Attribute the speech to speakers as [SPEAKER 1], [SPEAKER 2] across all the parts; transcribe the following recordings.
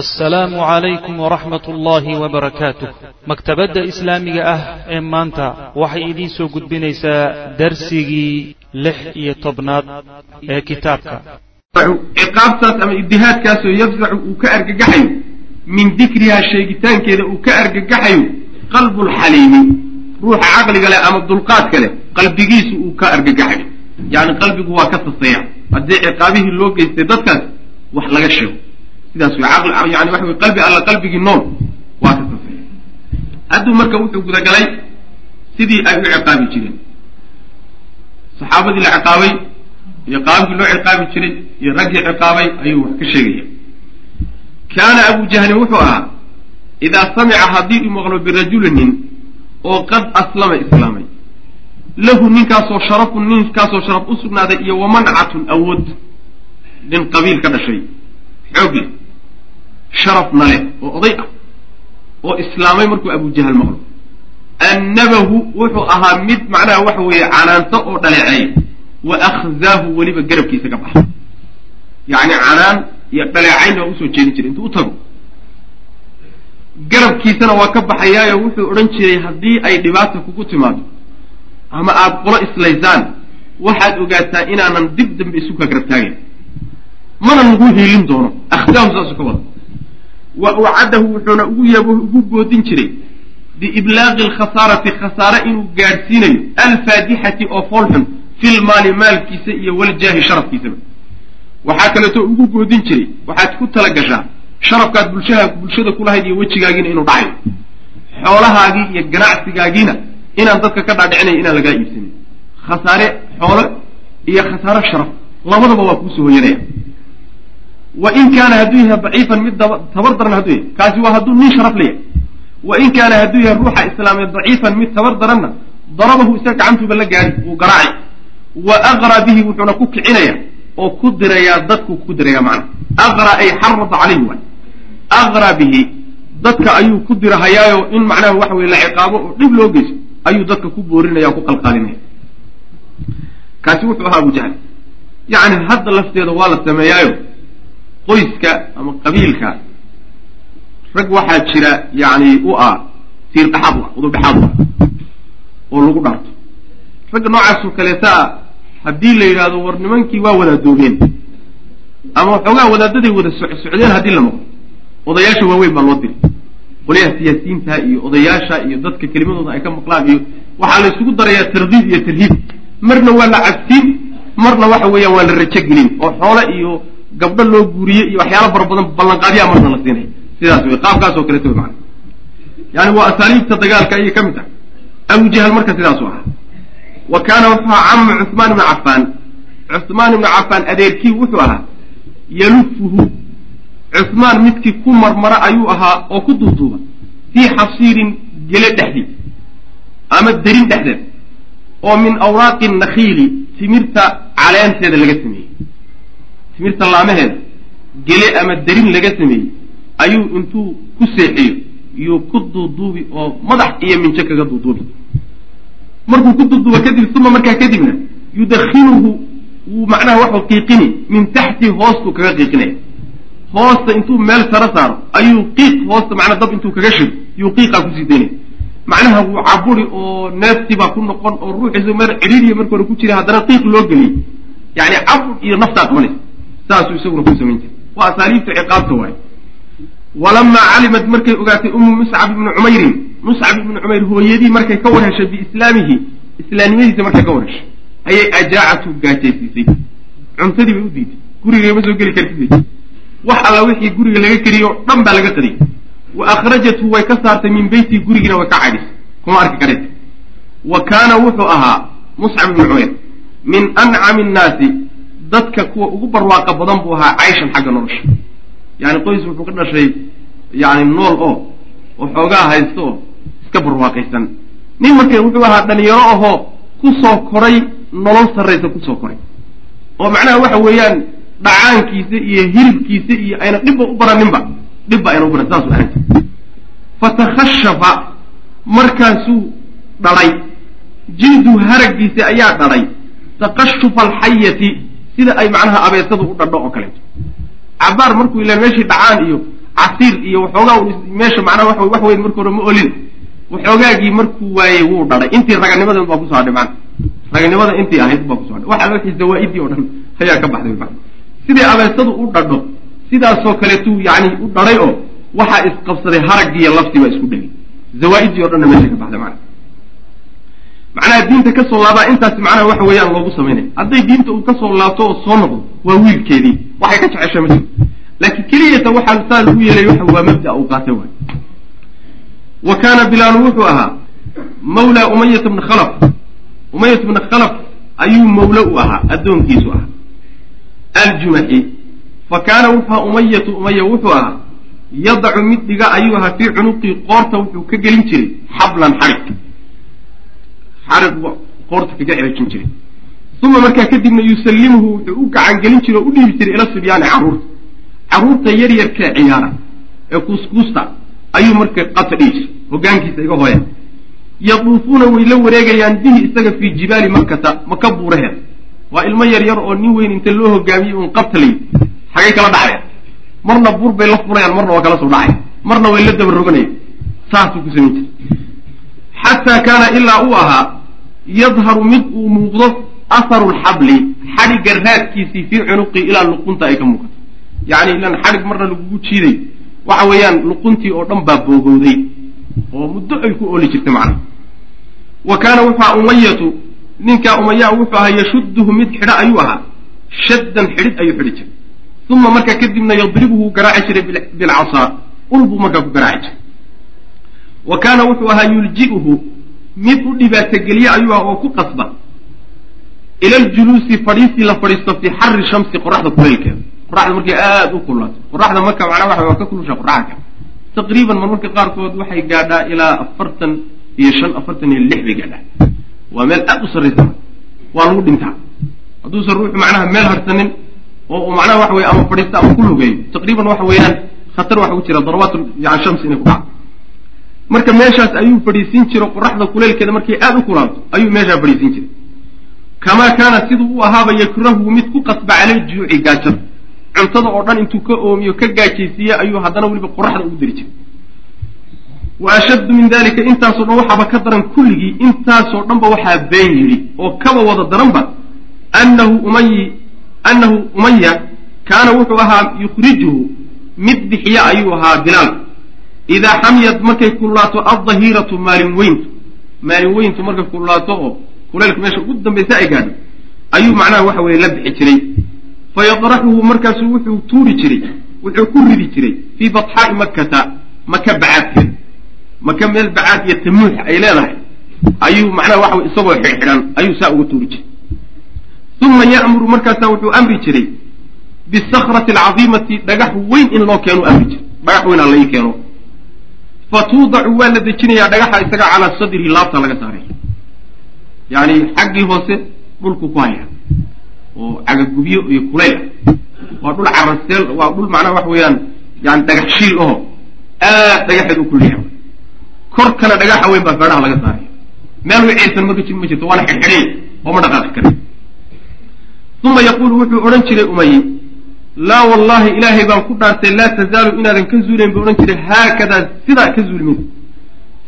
[SPEAKER 1] assalaamu calaykum waraxmat ullaahi wabarakaatuh maktabadda islaamiga ah ee maanta waxay idiin soo gudbinaysaa darsigii lix iyo tobnaad ee kitaabka.
[SPEAKER 2] Ciqaabtaas ama ibdihaadkaasoo yafzacu uu ka argagaxayo. Min dikrihaa sheegitaankeeda uu ka argagaxayo qalbulxaliimi ruuxa caqliga leh ama dulqaadka leh qalbigiisu uu ka argagaxayo. Yacni qalbigu waa ka taseeya haddii ciqaabihii loo geystay dadkaas wax laga sheego sidaas wey yani waxa wey qalbi alla qalbigii nool waa ka taseeya hadduu marka wuxuu gudagalay sidii ay u ciqaabi jireen. Saxaabadii la ciqaabay iyo qaabkii loo ciqaabi jiray iyo raggii ciqaabay ayuu wax ka sheegaya. Kaana abu jahlin wuxuu ahaa idaa samica haddii uu maqlo birajulinin oo qad aslama islaamay lahu ninkaasoo sharafun ninkaasoo sharaf u sugnaaday iyo wamancatun awood nin qabiil ka dhashay xoog leh sharafna leh oo oday ah oo islaamay markuu abu jahal maqlo. Annabahu wuxuu ahaa mid macnaha waxa weeye canaanto oo dhaleeceeya wa akhzaahu weliba garabkiisa ka baxa yacni canaan iyo dhaleecayn waa u soo jeedin jiray intuu u tago. Garabkiisana waa ka baxayaayo wuxuu odhan jiray haddii ay dhibaata kugu timaado ama aada qolo islaysaan waxaad ogaataa inaanan dib dambe isu ka garab taagayn mana lagu hiilin doono. Akhzaahu saasuu ka wada wa ucadahu wuxuuna ugu goodin jiray biiblaaqi alkhasaarati khasaare inuu gaadhsiinayo alfaadixati oo foolxun fil maali maalkiisa iyo waljaahi sharafkiisaba. Waxaa kaleeto ugu goodin jiray waxaad ku tala gashaa sharafkaad bulshaha bulshada kulahayd iyo wejigaagiina inuu dhacayo xoolahaagii iyo ganacsigaagiina inaan dadka ka dhaadhicinaya inaan lagaa iibsanin khasaare xoolo iyo khasaare sharaf labadaba waa kuusoo hoyanaya wa in kaana hadduu yahay daciifan mid tabar daran hadduu yahay kaasi waa hadduu nin sharaf leeyahay. Wa in kaana hadduu yahay ruuxa islaamee daciifan mid tabar daranna darabahu isaga gacantuuba la gaari wuu garaacay. Wa aqraa bihi wuxuuna ku kicinaya oo ku dirayaa dadku ku diraya macna. Aqraa ay xarada calayhi waay. Aqraa bihi dadka ayuu ku dirahayaayo in macnaha waxa weye la ciqaabo oo dhib loo geyso ayuu dadka ku boorinaya o ku qalqaalinaya. Kaasi wuxuu ahaa abu jahl. Yacni hadda lafteeda waa la sameeyaayo qoyska ama qabiilka rag waxaa jira yani u ah tiir dhaxaad u ah udub dhexaad u ah oo lagu dhaarto. Ragga noocaasoo kaleetaa haddii la yidhahdo war nimankii waa wadaadoobeen ama waxoogaa wadaadaday wada socdeen haddii la noqdo odayaasha waaweyn baa loo diray. Qolyaha siyaasiyiinta iyo odayaasha iyo dadka kelimadooda ay ka maqlaan iyo waxaa la isugu darayaa tardiid iyo tarhiib. Marna waa la cabsiin marna waxa weeyaan waa la rajo gelin oo xoole iyo gabdho loo guuriye iyo waxyaala fara badan ballanqaadyaa marna la siinay sidaas wey qaabkaas oo kaleeto mana yani waa asaaliibta dagaalka ayay ka mid tahay. Abu jahal marka sidaasu ahaa wa kaana wuxuu ahaa camu cuhmaan ibna cafaan. Cuhmaan ibna cafaan adeerkii wuxuu ahaa yalufuhu. Cuhmaan midkii ku marmara ayuu ahaa oo ku duuduuba fii xasiirin gele dhexdii ama derin dhexdeed oo min awraaqi nakhiili timirta caleenteeda laga sameeyey timirta laamaheeda gele ama derin laga sameeyey ayuu intuu ku seexiyo iyuu ku duuduubi oo madax iyo minjo kaga duuduubi. Markuu ku duuduuba kadib uma markaa kadibna yudakhiluhu wuu macnaha waxuu qiiqini min taxti hoostuu kaga qiiqinaya hoosta intuu meel saro saaro ayuu qiiq hoosta macnaa dab intuu kaga shido yuu qiiqaa ku sii daynaya macnaha wuu caburi oo neefsibaa ku noqon oo ruuxiisu meel cidhiiriya marka hore ku jira haddana qiiq loo geliyey yani cabur iyo naftaa qabanaysa saasuu isaguna ku samayn jiray. Waa asaaliibta ciqaabta waaye. Walamaa calimad markay ogaatay ummu muscab ibni cumayrin muscab ibni cumayr hooyadii markay ka war heshay biislaamihi islaamnimadiisa markay ka war heshay ayay ajaacatu gaajaysiisay. Cuntadii bay u diiday gurigama soo geli kartid wax alla wixii guriga laga o dhan baa laga qariyay wa akhrajathu way ka saartay min beytii gurigiina way ka cadhisay kuma arki karaysa wa kaana wuxuu ahaa muscab ibni cumayr min ancami nnaasi dadka kuwa ugu barwaaqa badan buu ahaa cayshan xagga nolosha. Yani qoys wuxuu ka dhashay yani nool oo oo xoogaa haysto oo iska barwaaqaysan. Nin marka wuxuu ahaa dhalinyaro ahoo ku soo koray nolol sarraysa ku soo koray. Oo macnaha waxa weeyaan dhacaankiisa iyo hilibkiisa iyo ayna dhibba u baraninba dhibba ayna u baran saasu jir fatakhashafa markaasuu dhalay. Jildu haraggiisa ayaa dhalay. Taqashufa alxayati sida ay macnaha abeesadu u dhadho oo kaleeto cabaar markuu ilaan meeshii dhacaan iyo casiir iyo waxoogaa meesha macnaha wa wax weyn marka hore ma olin. Waxoogaagii markuu waayey wuu dhadhay intii raganimadan baa ku soo hadhay macana raganimada intii ahayd baa kuso hadhay waxa wixii zawaa-idii o dhan ayaa ka baxday macana sidii abeesadu u dhadho sidaasoo kaleetuu yani u dhadhay oo waxaa isqabsaday haraggiiyo laftii baa isku dhegay zawaa-idii o dhanna meesha ka baxday macana macnaha diinta ka soo laabaa intaasi macnaha waxa weeyaan loogu samaynaya hadday diinta uu ka soo laabto oo soo noqdo waa wiilkeedii. Waxay ka jecesha ma jirto. Laakiin keliyata waxaa saa lagu yeelay waa mabda uu qaatay waay. Wa kaana bilaalu wuxuu ahaa mawlaa umayata bna khalaf. Umayat bna khalaf ayuu mawlo u ahaa addoonkiisu ahaa. Aljumaxi fa kaana wuxua umayatu umaya wuxuu ahaa yadacu mid dhiga ayuu ahaa fii cunuqii qoorta wuxuu ka gelin jiray xablan xarig xarig qoorta kaga ceejin jiray. Uma markaa kadibna yusallimuhu wuxuu u gacan gelin jiray oo u dhiibi jiray ila sibyaani carruurta carruurta yar yarkee ciyaara ee kuuskuusta ayuu marka qata dhihi jiray hogaankiisa iga hooya. Yaduufuuna way la wareegayaan bihi isaga fii jibaali makata maka buuraheeda waa ilmo yar yar oo nin weyn inta loo hogaamiyey uun qabtalay xagay kala dhacaya marna buur bay la fulayaan marna waa kala soo dhacaya marna way la daba roganaya saasuu ku samayn jiray xataa kaana ilaa uu ahaa yadharu mid uu muuqdo aharu lxabli xadhigga raadkiisii fii cunuqii ilaa luqunta ay ka muuqato yacni ilan xadhig marna lagugu jiiday waxa weeyaan luquntii oo dhan baa boogowday oo muddo ay ku ooli jirtay macnaha wa kaana wuxua umayatu ninkaa umayaa wuxuu ahaa yashudduhu mid xidho ayuu ahaa shaddan xidhid ayuu xidhi jiray uma markaa kadibna yadribuhu garaaci jiray bilcasaa ul buu markaa ku garaaci jiray wa kaana wuxuu ahaa yulji'uhu mid u dhibaatogeliye ayuu aha oo ku qasba. Ila ljuluusi fadhiisii la fadhiisto fii xari shamsi qoraxda kuleylkeeda qoraxda markay aada u kulaato qoraxda marka macnaa waxa waa ka kulusha qoraxda. Kale taqriiban marmarka qaarkood waxay gaadhaa ilaa afartan iyo shan afartan iyo lix bay gaadhaa. Waa meel aada u sarraysa waa lagu dhintaa. Hadduusan ruuxu macnaha meel harsanin oo uu macnaha waxa weye ama fadhiista ama ku lugeeyo. Taqriiban waxa weeyaan khatar waxa ku jira darabaat yani shams inay ku dhacdo marka meeshaas ayuu fadhiisin jiro qoraxda kuleylkeeda markay aada u kulaato ayuu meeshaa fadhiisin jiray. Kamaa kaana siduu u ahaaba yakrahu mid ku qasba calay juuci gaajada. Cuntada oo dhan intuu ka oomiyo ka gaajaysiiye ayuu haddana weliba qoraxda ugu dari jiray. Wa ashaddu min dalika intaasoo dhan waxaaba ka daran kulligii intaasoo dhanba waxaa been yidhi oo kaba wada daranba annahu umayi annahu umaya kaana wuxuu ahaa yukhrijuhu mid bixiya ayuu ahaa bilaal idaa xamiyad markay kullaato aldahiratu maalin weyntu maalin weyntu markay kullaato oo kuleylka meesha ugu dambaysa ay gaadho ayuu macnaha waxa weeye la bixi jiray fayadraxuhu markaasu wuxuu tuuri jiray wuxuu ku ridi jiray fii batxaa'i makkata maka bacaadkeeda maka meel bacaad iyo tamuux ay leedahay ayuu macnaha waxa wey isagoo xidhxidhan ayuu saa uga tuuri jiray uma ya'muru markaasaa wuxuu amri jiray bisakrati alcadiimati dhagax weyn in loo keenu amri jiray dhagax weyn alla ii keeno fa tuudacu waa la dejinayaa dhagaxa isaga calaa sadrihi laabta laga saaray. Yani xaggii hoose dhulku ku haya oo cagagubyo iyo kulayl waa dhul caraseel waa dhul macnaha waxa weeyaan yani dhagax shiil aho aad dhagaxeed u kulliyaha kor kale dhagaxa weyn baa feedhaha laga saaraya meel wiciisan marka jir ma jirto waana xidxidhay oo ma dhaqaaqi kara uma yaquulu wuxuu odhan jiray umaye laa wallahi ilaahay baan ku dhaartay laa tazaalu inaadan ka zuulayn buu odhan jiray. Haakadaa sidaa ka zuuli mayso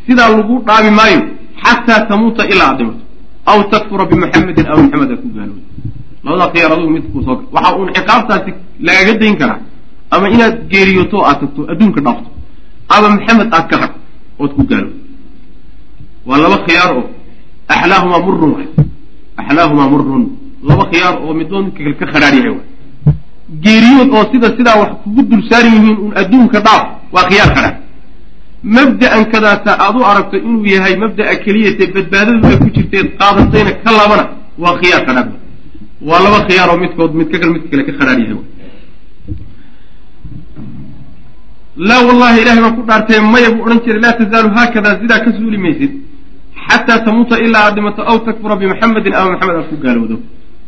[SPEAKER 2] sidaa lagu dhaami maayo xataa tamuuta ilaa aad dhimato aw takfura bimuxamedin aw maxamed aad ku gaalooda labadaa khiyaar adugu mid kuu soo waxa uun ciqaabtaasi lagaga dayn karaa ama inaad geeriyoto aad tagto adduunka dhaafto ama maxamed aad ka qad ood ku gaalo waa laba khiyaar oo axlaahumaa murun axlaahumaa murun laba khiyaar oo middood midka kale ka khadhaar yahay geeriyood oo sida sidaa wax kugu dul saaran yihiin uun adduunka dhaaf waa khiyaar khadhaar mabda'an kadaata aad u aragto inuu yahay mabda'a keliyatee badbaadadu ay ku jirteed qaadatayna ka labana waa khiyaar khadhaar waa laba khiyaar oo midkood mid ka kale midka kale ka khadhaar yahay. Laa wallahi ilahay baan ku dhaartay maya buu odhan jiray laa tazaalu haakadaa sidaa ka suuli maysid xataa tamuuta ilaa aad dhimato aw takfura bimuxamedin ama maxamed aad ku gaalowdo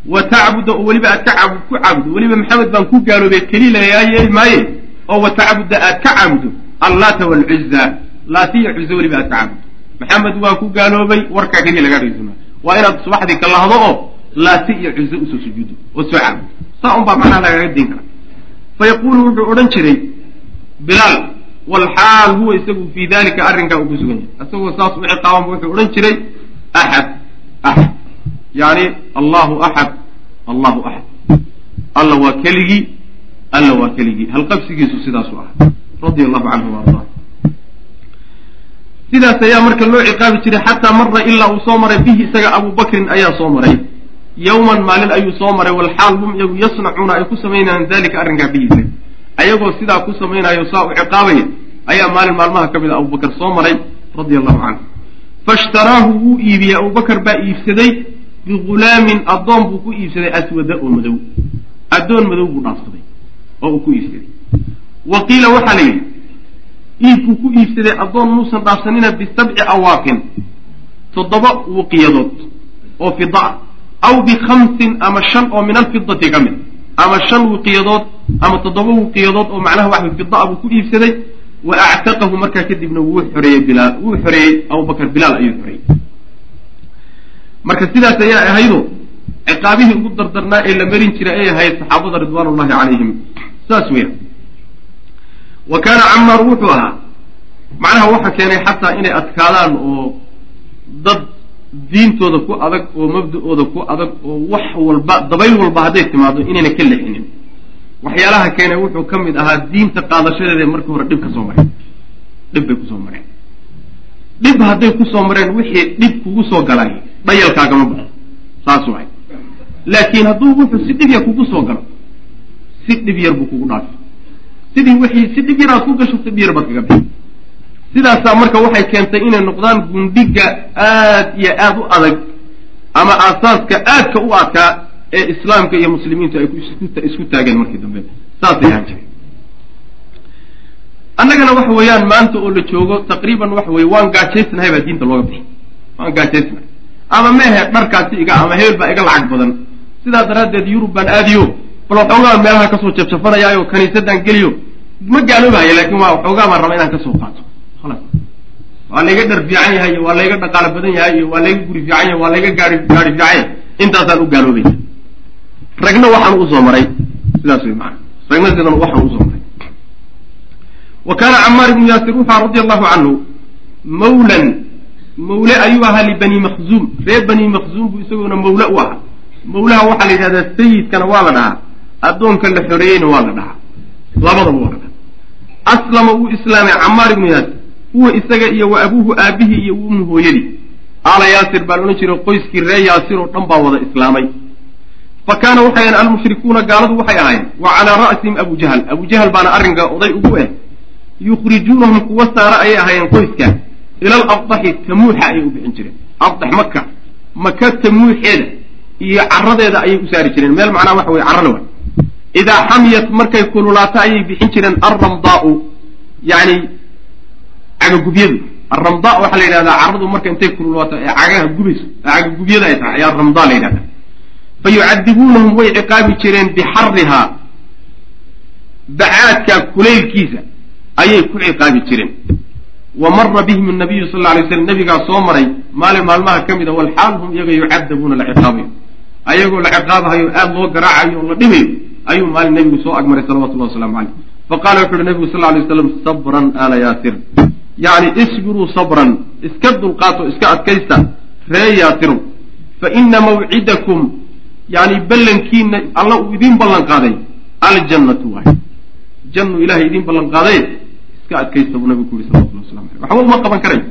[SPEAKER 2] wa tacbuda oo weliba aad ka ku caabudo weliba maxamed baan ku gaaloobay keli lagaa yeeli maaye? Oo wa tacbuda aad ka caabudo allaata waalcuza laatiya cuze weliba aad ka caabudo maxamed waa ku gaaloobay warkaa keliya lagaa dhegeysanaa waa inaad subaxdii ka lahdo oo laati iyo cuze u soo sujuudo oo soo caabudo saa un baa macnaha lagaga diin kara fa yaquulu wuxuu odhan jiray bilaal walxaal huwa isagu fii dalika arrinkaa uu ku sugan yahay. Isagoo saas u ciqaabanba wuxuu odhan jiray axad axad yani allahu axad allahu axad alla waa keligii alla waa keligii halqabsigiisu sidaasu ah radia allahu canhu arda sidaas ayaa marka loo ciqaabi jiray xataa mara ilaa uu soo maray bihi isaga abu bakrin ayaa soo maray. Yowman maalin ayuu soo maray walxaal hum iyagu yasnacuuna ay ku samaynayaan dalika arrinkaa bihiisa ayagoo sidaa ku samaynayo saa u ciqaabaya ayaa maalin maalmaha ka mid a abubakar soo maray radia allahu canhu faishtaraahu wuu iibiyey abubakar baa iibsaday bigulaamin addoon buu ku iibsaday aswada oo madow. Addoon madow buu dhaafsaday oo uu ku iibsaday. Wa qiila waxaa la yidhi iibkuu ku iibsaday addoon muusan dhaafsanina bisabci awaaqin toddoba wuqiyadood oo fida aw bikhamsin ama shan oo min alfidati ka mid ama shan wuqiyadood ama toddoba wuqiyadood oo macnaha waxa fida buu ku iibsaday wa actaqahu markaa kadibna wuu xoreeyey bilaal wuu xoreeyey abubakar bilaal ayuu xoreeyey marka sidaas ayaa ahaydo ciqaabihii ugu dardarnaa ee la marin jiray ay ahayd saxaabada ridwaan ullahi calayhim. Saas weya wa kaana camaar wuxuu ahaa macnaha waxa keenay xataa inay adkaadaan oo dad diintooda ku adag oo mabda-ooda ku adag oo wax walba dabayl walba hadday timaado inayna ka lexinin waxyaalaha keenay wuxuu ka mid ahaa diinta qaadashadeeda markii hore dhib ka soo mareen dhib bay ku soo mareen. Dhib hadday ku soo mareen wixii dhib kugu soo galay dhayalkaagama baxo. Saas waay laakiin hadduu wuxuu si dhib yar kugu soo galo si dhib yar buu kugu dhaafi. Sidii wixii si dhib yar aad ku gasho si dhib yar baad kaga bixi. Sidaasaa marka waxay keentay inay noqdaan gundhiga aad iyo aada u adag ama aasaaska aadka u adkaa ee islaamka iyo muslimiintu ay isku taageen markii dambe. Saasay ahaan jireen. Annagana waxa weeyaan maanta oo la joogo taqriiban waxa weye waan gaajaysnahay baa diinta looga bixi. Waan gaajaysnahay ama mehe dharkaasi iga ama hebel baa iga lacag badan. Sidaa daraaddeed yurub baan aadiyo. Bal waxoogaa meelaha ka soo jabjafanayaayo kaniisadaan geliyo. Ma gaaloobahayo laakin waa waxoogaa baan raba inaan ka soo qaato. Halas waa layga dhar fiican yahay iyo waa layga dhaqaalo badan yahay iyo waa layga guri fiican yahay waa layga gaari gaari fiican intaasaan u gaaloobaya ragna waxaan u soo maray. Sidaas wey maana ragna sidan waxaan u soo maray. Wa kaana camaar ibnu yaasir wuxaa radia allahu canhu mawlan mawle ayuu ahaa libani makhzuum reer bani makhzuum buu isagoona mawle u ahaa. Mawlaha waxaa la yidhahdaa sayidkana waa la dhahaa. Addoonka la xoreeyeyna waa la dhahaa. Labadaba waa la dhahaa aslama wuu islaamay camaar ibnu yaasir huwa isaga iyo wa abuuhu aabihii iyo ummu hooyadii. Aala yaasir baa laodhan jiray qoyskii ree yaasir oo dhan baa wada islaamay. Fa kaana waxay ahayn almushrikuuna gaaladu waxay ahayn wa calaa ra'sihim abu jahl abu jahl baana arrinka oday ugu eh. Yukhrijuunahum kuwa saara ayay ahaayeen qoyska ila alabdaxi tamuuxa ayay u bixin jireen abdax maka maka tamuuxeeda iyo caradeeda ayay u saari jireen. Meel macnaha waxa weye carale wa idaa xamiyat markay kululaato ayay bixin jireen alramdaau yani cagagubyadu. Alramda waxaa la yidhahdaa caradu marka intay kululaato ee cagaha gubayso cagagubyada ay tahay ayaa ramda la yidhahda fa way ciqaabi jireen bixarihaa bacaadka kulaylkiisa ayay ku ciqaabi jireen wa mara bihim nabiyu sal alay slam nabigaa soo maray maalin maalmaha ka mid a walxaal hum iyaga yucadabuuna la ciqaabayo ayagoo la ciqaabahayo aada loo garaacayo la dhibayo ayuu maalin nabigu soo agmaray salawatullahi waslamu caleyh faqala wuxu uhi nabigu sal alay waslam sabran ala yaasir yacni isbiruu sabran iska dulqaato iska adkaysta ree yaasirow fa ina mawcidakum yani ballankiina alla uu idiin ballan qaaday aljannatu waay. Jannu ilahay idiin ballan qaaday iska adkaysta buu nabigu ku waslamu aleyh waxba uma qaban karayo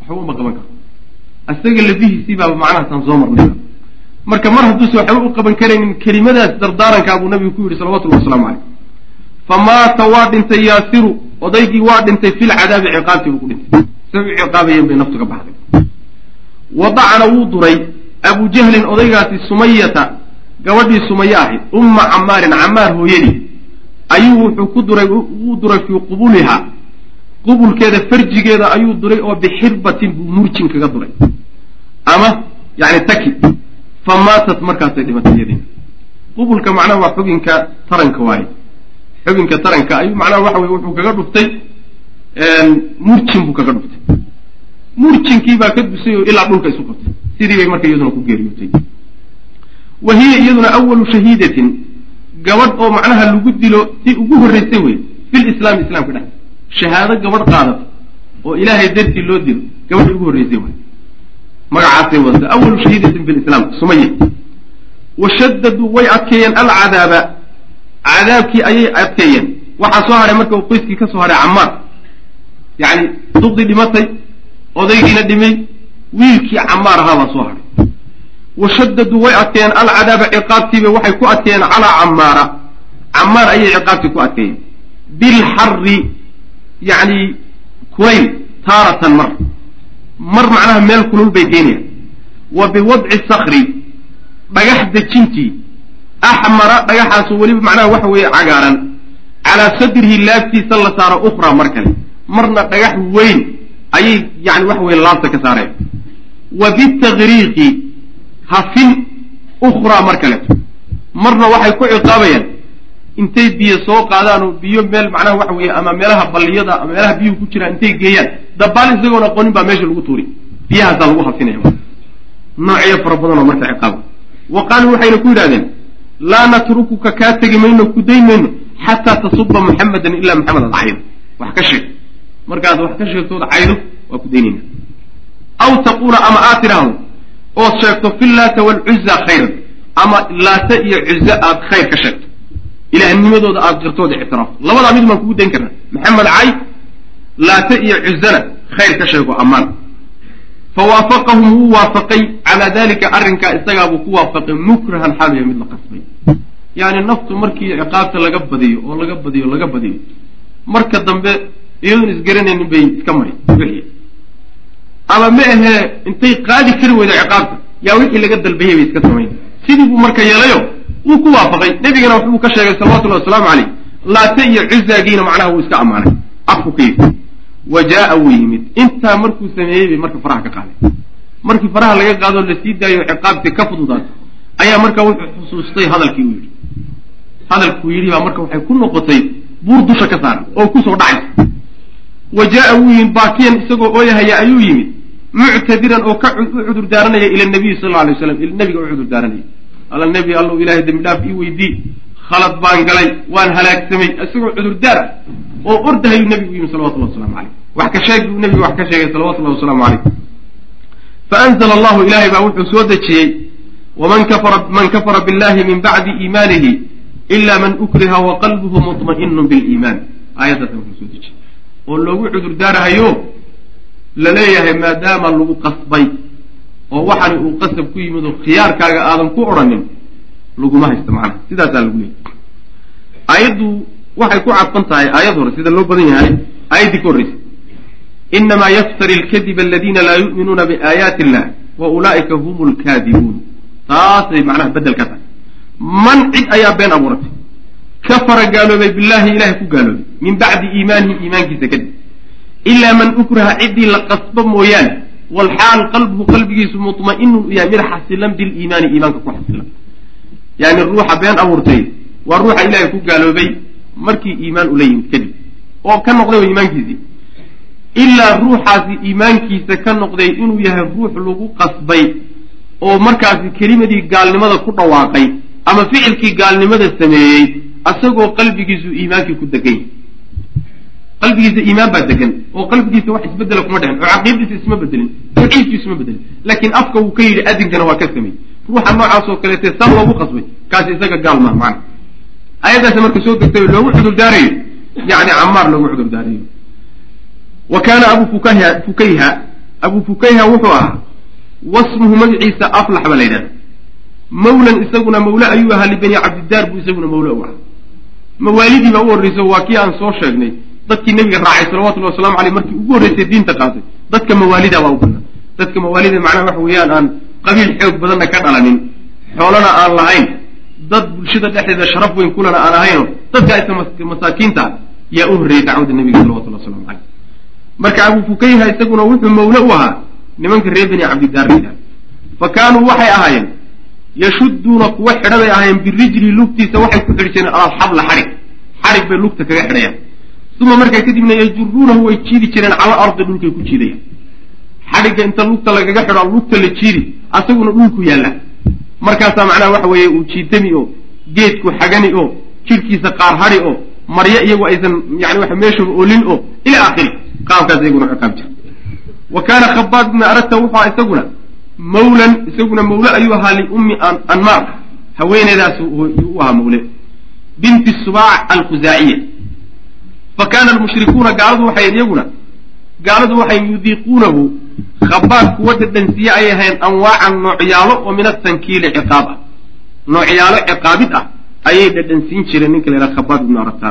[SPEAKER 2] waxba uma qaban karo isaga lafihiisii baaba macnahaasaan soo marnay. Marka mar hadduusa waxba u qaban karaynin kelimadaas dardaarankaa buu nabigu ku yidhi salawatullahi waslamu caleyh famaata waa dhintay yaasiru odaygii waa dhintay fil cadaabi ciqaabtii buu ku dhintay. Say u ciqaabayeen bay naftu ka baxday. Wadacana wuu duray abu jahlin odaygaasi sumayata gabadhii sumaye ahayd umma camaarin camaar hooyadii. Ayuu wuxuu ku duray wuu duray fii qubuliha qubulkeeda farjigeeda ayuu duray oo bixirbatin buu murjin kaga duray ama yani taki fa maatat markaasay dhimatay iyadiina qubulka macnaha waa xubinka taranka waaye. Xubinka taranka ayuu macnaha waxa weye wuxuu kaga dhuftay murjin buu kaga dhuftay. Murjinkii baa ka dusay oo ilaa dhulka isu qabtay. Sidii bay marka iyaduna ku geeriyootay wa hiya iyaduna awalu shahiidatin gabadh oo macnaha lagu dilo si ugu horraysay wey filislaami islamka dhex shahaado gabadh qaadata oo ilaahay dartii loo dilo gabadhii ugu horreysay waay magacaasay wadata awalu shahiidatin fi lislaam sumaya. Washadaduu way adkeeyeen alcadaaba. Cadaabkii ayay adkeeyeen. Waxaa soo hadhay marka uu qoyskii ka soo hadhay camaar yacni duqdii dhimatay odaygiina dhimay wiilkii camaar ahaa baa soo hadhay washadaduu way adkeeyeen alcadaaba ciqaabtiiba waxay ku adkeeyeen calaa camaara camaar ayay ciqaabtii ku adkeeyeen. Bilxarri yacni kulayl taaratan mar. Mar macnaha meel kulul bay keenayaan wa biwadci sakri dhagax dejintii axmara dhagaxaasoo weliba macnaha waxa weeye cagaaran. Calaa sadrihi laabtiisa la saaro ukhraa mar kale. Marna dhagax weyn ayay yani waxa weye laabta ka saareen. Wa bitagriiqi hafin ukhraa mar kaleeto marna waxay ku ciqaabayaan intay biyo soo qaadaan oo biyo meel macnaha waxa weeye ama meelaha balliyada ama meelaha biyuhu ku jiraan intay geeyaan dabaal isagoon aqoonin baa meesha lagu tuuri. Biyahaasaa lagu hafinaya noocyo fara badan oo marka ciqaaba wa qaaluu waxayna ku yidhahdeen laa natrukuka kaa tegi mayno ku dayn mayno xataa tasuba muxamadan ilaa maxamed ad caydo wax ka sheeg. Markaad wax ka sheegtood caydo waa ku daynayna aw taquula ama aad tidhaahdo ood sheegto fi laata waalcuza khayran. Ama laata iyo cuze aad khayr ka sheegto ilaahnimadooda aad qirtooda ictiraafto labadaa mid baan kugu dayn karnaa maxamed cay laata iyo cuzana khayr ka sheego ammaan. Fawaafaqahum wuu waafaqay. Calaa dalika arrinkaa isagaabuu ku waafaqay. Mukrahan xaaluya mid la qasbay. Yani naftu markii ciqaabta laga badiyo oo laga badiyo laga badiyo marka dambe iyadoon isgaranaynin bay iska mari wixii. Ama ma ahee intay qaadi kari weydo ciqaabta. Yaa wixii laga dalbayay bay iska samayn. Sidii buu marka yeelayo wuu ku waafaqay. Nebigana waxbuu ka sheegay salawatullahi wasalaamu caleyh laate iyo cuzaagiina macnaha wuu iska ammaanay. Afku ka yimi wa jaa wuu yimid. Intaa markuu sameeyey bay marka faraha ka qaaday. Markii faraha laga qaadoo la sii daayo ciqaabtii ka fududaato ayaa marka wuxuu xusuustay hadalkii uu yidhi. Hadalkuu yidhi baa marka waxay ku noqotay buur dusha ka saaran oo ku soo dhacaysa wa jaa wuu yimid. Baakiyan isagoo ooyahaya ayuu yimid. Muctadiran oo ka u cudur daaranaya ila nabiyi sal lla alay waslam nabiga u cudur daaranaya alla nebi allow ilaahay dembi dhaaf ii weydii khalad baan galay waan halaagsamay isagoo cudurdaar ah oo ordahayuu nebigu yimi salawatullahi waslamu caleyh wax ka sheeg buu nebigu wax ka sheegay salawatullahi wasalaamu caleyh faanzla allahu ilahay baa wuxuu soo dejiyey waman kafara man kafara billahi min bacdi iimaanihi ila man ukriha wa qalbuhu muطma'inu biliimaan aayaddaasa wuxuu soo dejiyey. Oo loogu cudur daarahayo la leeyahay maadaama lagu qasbay oo waxani uu qasab ku yimid oo khiyaarkaaga aadan ku odhanin laguma haysto macnaha. Sidaasaa lagu leeyay aayaddu waxay ku cadfan tahay aayad hore sida loo badan yahay aayaddii ka horreysay inamaa yaftari alkadiba aladiina laa yu'minuuna biaayaati illah wa ulaa'ika hum lkaadibuun taasay macnaha bedel ka tahay. Man cid ayaa been abuuratay. Kafara gaaloobay billahi ilahay ku gaaloobay. Min bacdi iimaanihi iimaankiisa kadib. Ilaa man ukraha ciddii la qasbo mooyaane walxaal qalbuhu qalbigiisu muطma'inun u yahay mid xasilan biliimaani iimaanka ku xasilan yani ruuxa been abuurtay waa ruuxa ilaahay ku gaaloobay markii iimaan ula yimid kadib oo ka noqday iimaankiisii ilaa ruuxaasi iimaankiisa ka noqday inuu yahay ruux lagu qasbay oo markaasi kelimadii gaalnimada ku dhawaaqay ama ficilkii gaalnimada sameeyey asagoo qalbigiisu iimaankii ku degan yahy qalbigiisa iimaan baa degan oo qalbigiisa wax isbedela kuma dhexin oo caqiidadiisa isma bedelin tawxiidku isma bedelin laakiin afka wuu ka yidhi adinkana waa ka samey ruuxa noocaasoo kaleete san loogu qasbay kaasi isaga gaal maha macana ayadaasi marka soo degtay loogu cudur daarayo yani camaar loogu cudur daarayo wa kaana abu fukayha fukayha abu fukayha wuxuu ahaa wasmuhu magaciisa aflax baa la yidhahda mawlan isaguna mawle ayuu ahaa libani cabdidaar buu isaguna mawle u ahaa. Mawaalidii baa u horreyso waa kii aan soo sheegnay dadkii nabiga raacay salawatullahi wasalamu aleyh markii ugu horreysay diinta qaatay. Dadka mawaalida baa u banaa dadka mawaalida macnaha waxa weeyaan aan qabiil xoog badanna ka dhalanin. Xoolana aan lahayn. Dad bulshada dhexdeeda sharaf weyn kulana aan ahayno. Dadkaa iska masaakiinta yaa u horreeyey dacwada nabiga salawatullahi waslamu caleyh marka abu fukayha isaguna wuxuu mawle u ahaa nimanka reer bani cabdidaar la yidhahda fa kaanuu waxay ahaayeen yashudduuna kuwa xidha bay ahaayeen birijli lugtiisa waxay ku xidhi jireen alxabla xadhig xadhig bay lugta kaga xidhayaan uma markaa kadibna yajuruunahu way jiidi jireen cala ardi dhulkay ku jiidayaan xadhigga inta lugta lagaga xidho lugta la jiidi asaguna dhulku yaalla markaasaa macnaha waxa weeye uu jiitami oo geedku xagani oo jidhkiisa qaar hadhi oo maryo iyagu aysan yani waxa meeshaba olin oo ila aakhiri qaabkaas iyaguna ciqaab jira wa kaana khabaab ibna aragta wuxuu isaguna mawlan isaguna mawle ayuu ahaa liummi anmaar haweeneydaas u ahaa mawle binti subaac alkhusaaciya fa kaana almushrikuuna gaaladu waxay iyaguna gaaladu waxay yudiiquunahu khabaab kuwa dhadhansiye ayay ahayn anwaacan noocyaalo oo min atankiili ciqaab ah. Noocyaalo ciqaabid ah ayay dhadhansiin jireen ninka la yhaha khabaab ibnu aragta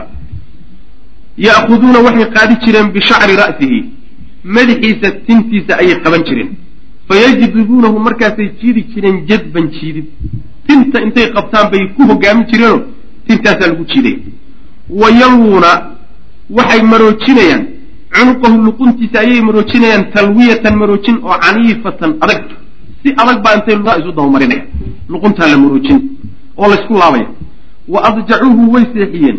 [SPEAKER 2] ya'khuduuna waxay qaadi jireen bishacri ra'sihi madaxiisa tintiisa ayay qaban jireen. Fayajdibuunahu markaasay jiidi jireen jadban jiidid. Tinta intay qabtaan bay ku hogaamin jireenoo tintaasaa lagu jiidaya wa yalwuuna waxay maroojinayaan. Cunuqahu luquntiisa ayay maroojinayaan talwiyatan maroojin oo caniifatan adag. Si adag baa intay lugaa isu dabamarinaya luquntaa la maroojin oo laysku laabaya. Wa adjacuuhu way seexiyeen.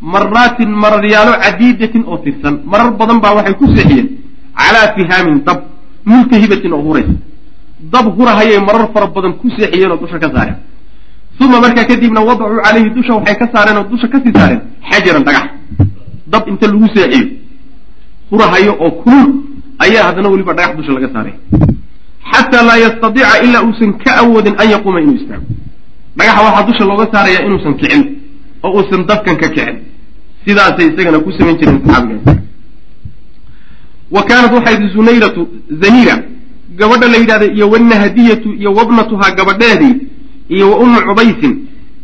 [SPEAKER 2] Maraatin mararyaalo cadiidatin oo tirsan. Marar badan baa waxay ku seexiyeen. Calaa fihaamin dab multahibatin oo huraysa. Dab hurahayay marar fara badan ku seexiyeen oo dusha ka saareen. Uma markaa kadibna wadacuu calayhi dusha waxay ka saareen oo dusha ka sii saareen. Xajaran dhagax dab inta lagu seexiyo. Hurahayo oo kulul ayaa haddana weliba dhagax dusha laga saaray. Xataa laa yastadiica ilaa uusan ka awoodin an yaquuma inuu istaago. Dhagaxa waxaa dusha looga saarayaa inuusan kicin oo uusan dabkan ka kicin. Sidaasay isagana ku samayn jireen saxaabigaas wa kaanat waxayd zunayratu zaniira gabadha la yidhahda iyo wanahadiyatu iyo wabnatuhaa gabadheedii iyo wa ummu cubaysin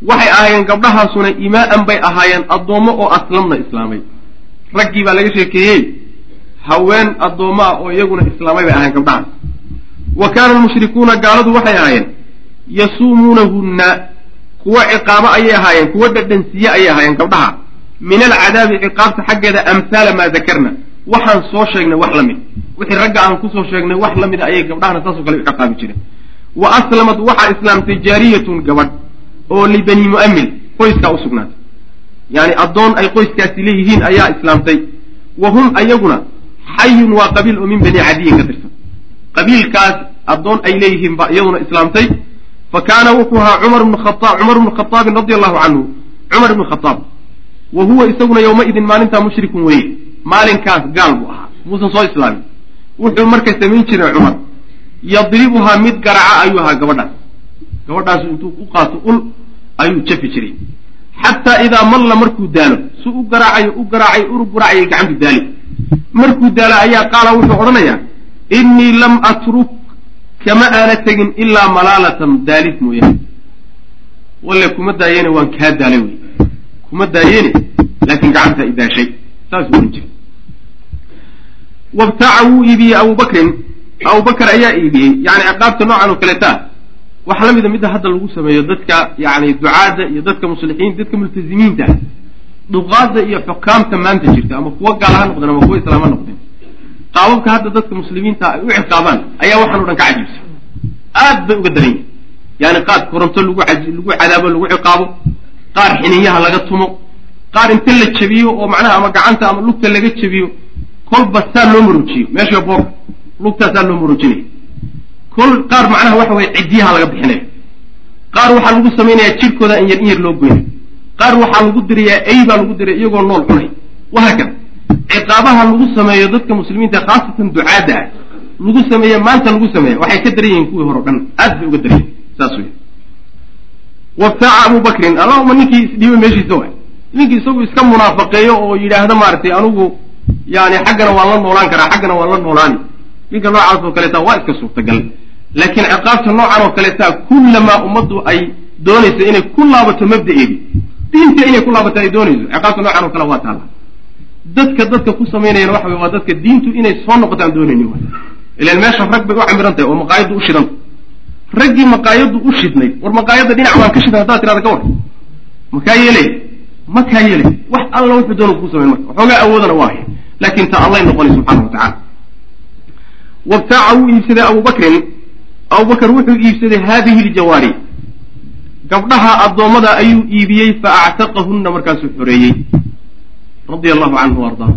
[SPEAKER 2] waxay ahaayeen gabdhahaasuna imaa'an bay ahaayeen addoommo oo aslamna islaamay. Raggii baa laga sheekeeyey haween addoommo ah oo iyaguna islaamay bay ahaayeen gabdhahaas. Wa kaana almushrikuuna gaaladu waxay ahaayeen yasuumuunahunna kuwa ciqaabo ayay ahaayeen kuwa dhadhansiye ayay ahaayeen gabdhaha. Min alcadaabi ciqaabta xaggeeda amhaala maa dakarna. Waxaan soo sheegnay wax la mid. Wixii ragga aan ku soo sheegnay wax la mida ayay gabdhahana saasoo kale u ciqaabi jireen. Wa aslamad waxaa islaamtay jaariyatun gabadh oo libani mu'amil qoyskaa u sugnaatay. Yani addoon ay qoyskaasi leeyihiin ayaa islaamtay. Wa hum ayaguna xayun waa qabiil oo min bani cadiyin ka tirsan. Qabiilkaas addoon ay leeyihiin baa iyaduna islaamtay. Fa kaana wuxuu ahaa cumar bnu khaaab cumar bnu khaaabin radi allahu canhu cumar ibnu khaaab wa huwa isaguna yowmaidin maalintaa mushrikun weye maalinkaas gaal buu ahaa. Muusan soo islaamin. Wuxuu marka samayn jiray cumar. Yadribuhaa mid garaca ayuu ahaa gabadhaas gabadhaasu intuu u qaato ul ayuu jafi jiray. Xataa idaa malla markuu daalo su u garaacayo u garaacay uru garaacayay gacantu daali. Markuu daalo ayaa qaala wuxuu odhanayaa innii lam atruk kama aana tegin ilaa malaalatan daalis mooyaane. Walle kuma daayeene waan kaa daalay wey kuma daayeene laakiin gacantaa idaashay saasuu ohan jiray wabtaca wuu iibiyey abubakrin abubakar ayaa iibiyey yani ciqaabta noocan oo kaleeta waxaa la mida midda hadda lagu sameeyo dadka yani ducaadda iyo dadka muslixiin dadka multazimiinta ah duqaada iyo xukaamta maanta jirta ama kuwa gaal ha noqdeen ama kuwa islaam noqdeen. Qaababka hadda dadka muslimiinta ay u ciqaabaan ayaa waxaan o dhan ka cajiibsan. Aad bay uga daran yihiin yani qaar koronto lagu lagu cadaabo lagu ciqaabo qaar xiniyaha laga tumo qaar inta la jebiyo oo macnaha ama gacanta ama lugta laga jebiyo kolba saa loo maroojiyo meesha boorka lugtaasaa loo maroojinaya kol qaar macnaha waxa weye ciddiyaha laga bixinaya qaar waxaa lagu samaynayaa jirkooda in yar in yar loo goynay qaar waxaa lagu dirayaa ey baa lagu diray iyagoo nool cunay wahaakada ciqaabaha lagu sameeyo dadka muslimiinta khaasatan ducaadda ah lagu sameeye maanta lagu sameeya waxay ka daran yihiin kuwii hore o dhan. Aad bay uga daran yihiin saas wey wabtaaca abu bakrin allahuma ninkii isdhiibay meeshiisa waay. Ninkii isagu iska munaafaqeeyo oo yidhaahda maaragtay anigu yani xaggana waan la noolaan karaa xaggana waan la noolaani. Ninka noocaas oo kaleeta waa iska suurtagal laakiin ciqaabta noocan oo kaleeta kullamaa ummaddu ay doonayso inay ku laabato mabda'eedi diinta inay ku laabato ay doonayso ciqaabta noocan oo kale waa taalla. Dadka dadka ku samaynayana waxa wey waa dadka diintu inay soo noqoto aan doonaynin waay. Ilaan meesha rag bay u camiran tahay oo maqaayaddu u shidanta raggii maqaayaddu u shidnayd war maqaayadda dhinac baan ka shidan haddaad tirada ka war makaa yeelay ma kaa yeelay wax alla wuxuu doona kuu samayn marka. Waxoogaa awoodana waa haya laakin ta allay noqonay subxana wa tacala wabtaaca wuu iibsaday abubakrin abubakar wuxuu iibsaday haadihi ljawaari gabdhaha addoommada ayuu iibiyey fa actaqahunna markaasuu xoreeyey. Radia allahu canhu ardaa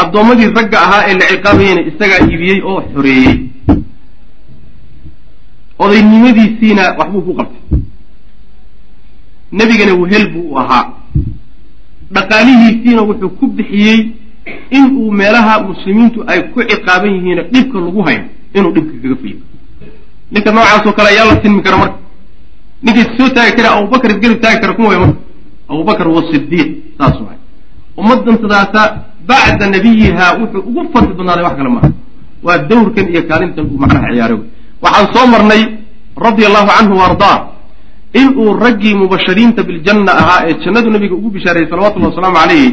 [SPEAKER 2] addoommadii ragga ahaa ee la ciqaabayeyna isagaa iibiyey oo xoreeyey. Odaynimadiisiina waxbuu ku qabtay. Nebigana wehel buu ahaa. Dhaqaalihiisiina wuxuu ku bixiyey in uu meelaha muslimiintu ay ku ciqaaban yihiin dhibka lagu hayo inuu dhibka kaga fuyo ninka noocaasoo kale ayaa la sinmi kara marka. Ninkay soo taagi kara abubakar isgarib taagi kara kuma way marka. Abubakar wasidiiq saas waay. Ummadantadaasa bacda nabiyiha wuxuu ugu fadli badnaaday wax kale maaha waa dawrkan iyo kaalintan uu macnaha ciyaaro waxaan soo marnay radia allahu canhu wa in uu raggii mubashiriinta biljanna ahaa ee jannadu nabiga ugu bishaarayey salawatullahi wasalaamu calayhi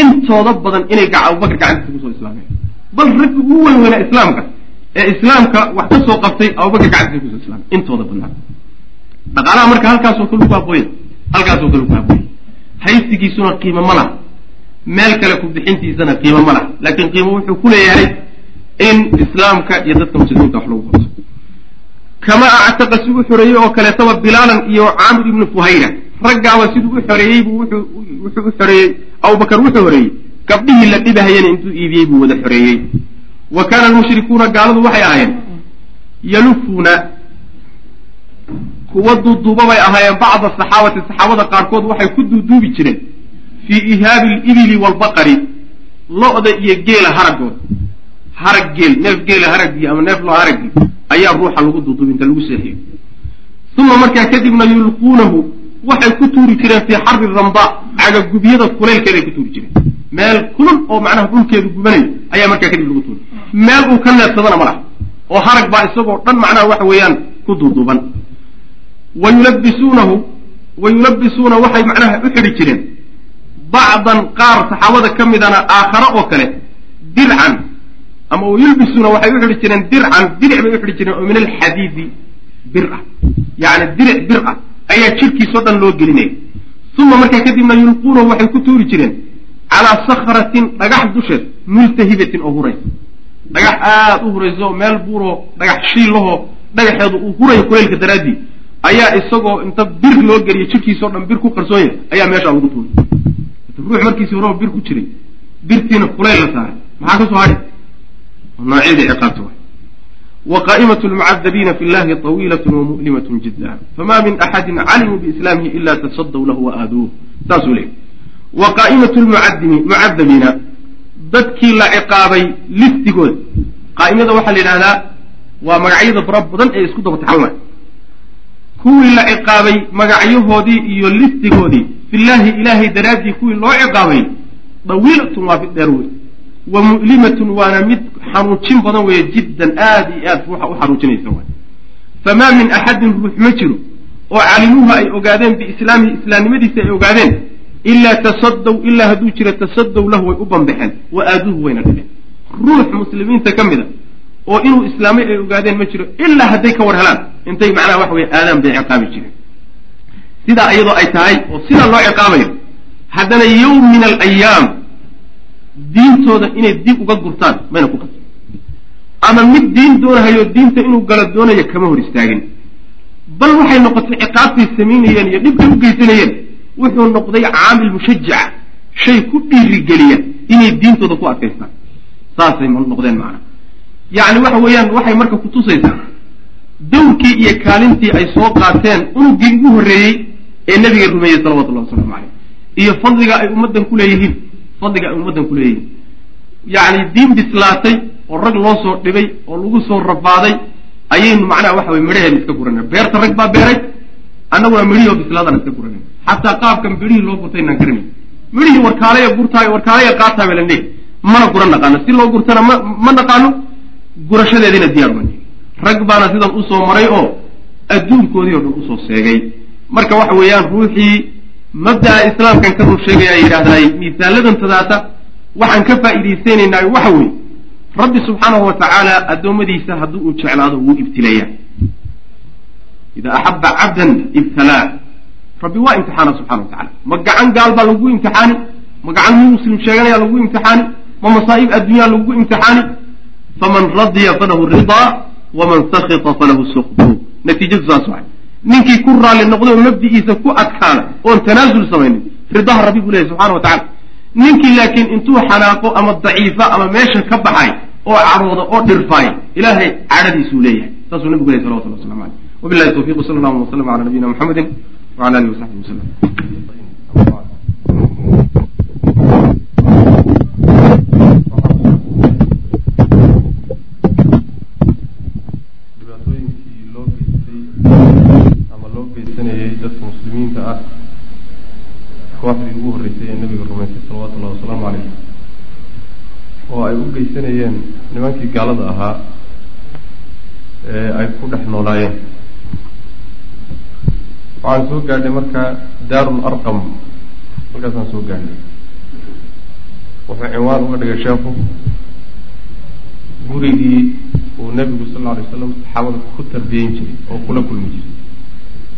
[SPEAKER 2] intooda badan inay abubakar gacantiisa ku soo islaameen. Bal raggi ugu weyn weynaa islaamka ee islaamka wax ka soo qabtay abubakar gacantiisa ku soo islaamay intooda badnaa dhaqaalaha marka halkaasoo kale ku habooya halkaasoo kale ku habooya haysigiisuna qiimo ma laha. Meel kale ku bixintiisana qiimo ma laha. Laakiin qiimo wuxuu ku leeyahay in islaamka iyo dadka muslimiinta wax lagu qabto. Kama actaqa si u xoreeyey oo kaleetaba bilaalan iyo caamir ibnu fuhayra. Raggaaba siduu u xoreeyey buu wuxuu u xoreeyey abubakar wuxuu xoreeyey. Gabdhihii la dhibahayana intuu iibiyey buu wada xoreeyey wa kaana almushrikuuna gaaladu waxay ahaayeen yalufuuna kuwa duuduuba bay ahaayeen bacda saxaabati saxaabada qaarkood waxay ku duuduubi jireen fii ihaabi alibili waalbaqari lo-da iyo geela haragooda harag geel neef geela haraggii ama neef loo haraggii ayaa ruuxa lagu duuduubi inta lagu seexiyo. Uma markaa kadibna yulquunahu waxay ku tuuri jireen fii xarri ramda cagagubyada kuleylkeeday ku tuuri jireen. Meel kulul oo macnaha dhulkeedu gubanayo ayaa markaa kadib lagu tuuri meel uu ka neefsadana ma laha. oo harag baa isagoo dhan macnaha waxa weeyaan ku duuduuban. Wa yulabisuunahu wa yulabisuuna waxay macnaha u xidhi jireen bacdan qaar saxaabada ka midana aakhare oo kale dircan. Ama yulbisuuna waxay u xidhi jireen dircan diric bay u xidhi jireen oo min alxadiidi bir ah yacni diric bir ah ayaa jirkiisao dhan loo gelinaya uma markaa kadibna yulquunahu waxay ku tuuri jireen calaa sakratin dhagax dusheed multahibatin oo huraysa dhagax aada u hurayso meel buuroo dhagax shiilahoo dhagaxeedu uu hurayo kuleylka daraaddii ayaa isagoo inta bir loo geliyo jirkiisao dhan bir ku qarsoonya ayaa meeshaa lagu tuuray. Ruux markiisi horeba bir ku jiray birtiina kulayl la saaray. Maxaa ka soo noocyadii ciqaabta wa wa qaa'imat lmucadabiina fi llahi tawiilat wamu'limat jidda. Fama min axadin calimuu biislaamihi ila tasadaw lahu waaaaduuh saasuu leeyay wa qaa'imatu lmucadimi mucadabiina dadkii la ciqaabay listigooda qaa'imada waxaa la yidhahdaa waa magacyada fara badan ee isku daba taxalmay kuwii la ciqaabay magacyahoodii iyo listigoodii fillahi ilaahay daraaddii kuwii loo ciqaabay dawiilatun waa mid dheer wey wa mu'limatun waana mid xanuujin badan weeye jiddan aada iyo aad ruuxa u xanuujinaysa waay. Famaa min axadin ruux ma jiro oo calimuuha ay ogaadeen biislaamihi islaamnimadiisa ay ogaadeen ilaa tasaddow ilaa hadduu jiro tasaddow lahu way u bambaxeen wa aaduuhu wayna dhibeen ruux muslimiinta ka mida oo inuu islaamay ay ogaadeen ma jiro ilaa hadday ka war helaan intay macnaha waxa weye aadaan bay ciqaabi jireen sidaa iyadoo ay tahay oo sidaa loo ciqaabayo haddana yowm min alayaam diintooda inay dib uga gurtaan mayna ku qasbin ama mid diin doonahayo diinta inuu galo doonayo kama hor istaagin bal waxay noqotay ciqaabtay samaynayeen iyo dhibkay u geysanayeen wuxuu noqday caamil mushajaca shay ku dhiirigeliya inay diintooda ku adkaystaan. Saasay noqdeen macana yacni waxa weeyaan waxay marka kutusaysaa dawrkii iyo kaalintii ay soo qaateen unugii ugu horreeyey ee nebiga rumeeyey salawatullahi wasalaamu caleyh iyo fadliga ay ummaddan ku leeyihiin fadliga ay ummaddan ku leeyihiin. Yacni diin bislaatay oo rag loo soo dhibay oo lagu soo rafaaday ayaynu macnaha waxa weye midhaheeda iska guranay beerta rag baa beeray annaguna midhihii oo bislaadaan iska guranay xataa qaabkan midhihii loo gurtay inaan garanay midhihii warkaalaya gurtaayo warkaalaya qaataaba la leey mana guran naqaano si loo gurtana ma ma naqaano gurashadeediina diyaar ma rag baana sidan u soo maray oo adduunkoodii o dhan u soo seegay marka waxa weeyaan ruuxii mabda'a islaamkan ka rur sheegaya yidhahdaay misaaladan tadaata waxaan ka faa'iidaysanaynaay waxa weeye rabbi subxaanahu wa tacaala addoommadiisa haddii uu jeclaado wuu ibtileeyaa idaa axabba cabdan ibtalaa rabbi waa imtixaana subxana wa tacala ma gacan gaal baa lagu imtixaani? Ma gacan mid muslim sheeganaya lagu imtixaani? Ma masaa'ib adduunyaa lagu imtixaani? Faman radiya falahu ridaa waman sakita falahu sukdu natiijadu saas waay. Ninkii ku raalli oo mabdi'iisa ku adkaana oon tanaasul samaynin ridaha rabbi buu leyahy subxana wa tacala ninkii laakiin intuu xanaaqo ama daciifa ama meesha ka baxay oo cadhooda oo dhirfaay ilaahay cadhadiisuu leeyahay. Saasuu nabigu lehy salawatullah waslamu aleyh wabillahi tawfiq wsala allahuma waslama cala nabiyina muxamedi wala alihi wasaxbi wasalam waaxdii ugu horreysay ee nabiga rumaysay salawatu llahi wasalaamu calayh oo ay u geysanayeen nimankii gaalada ahaa ee ay ku dhex noolaayeen waxaan soo gaadhay marka daarul arqam. Halkaasaan soo gaadhay. Wuxuu cinwaan uga dhigay sheekhu. Gurigii uu nebigu sal lla alay slam saxaabada ku tarbiyeyn jiray oo kula kulmi jiray.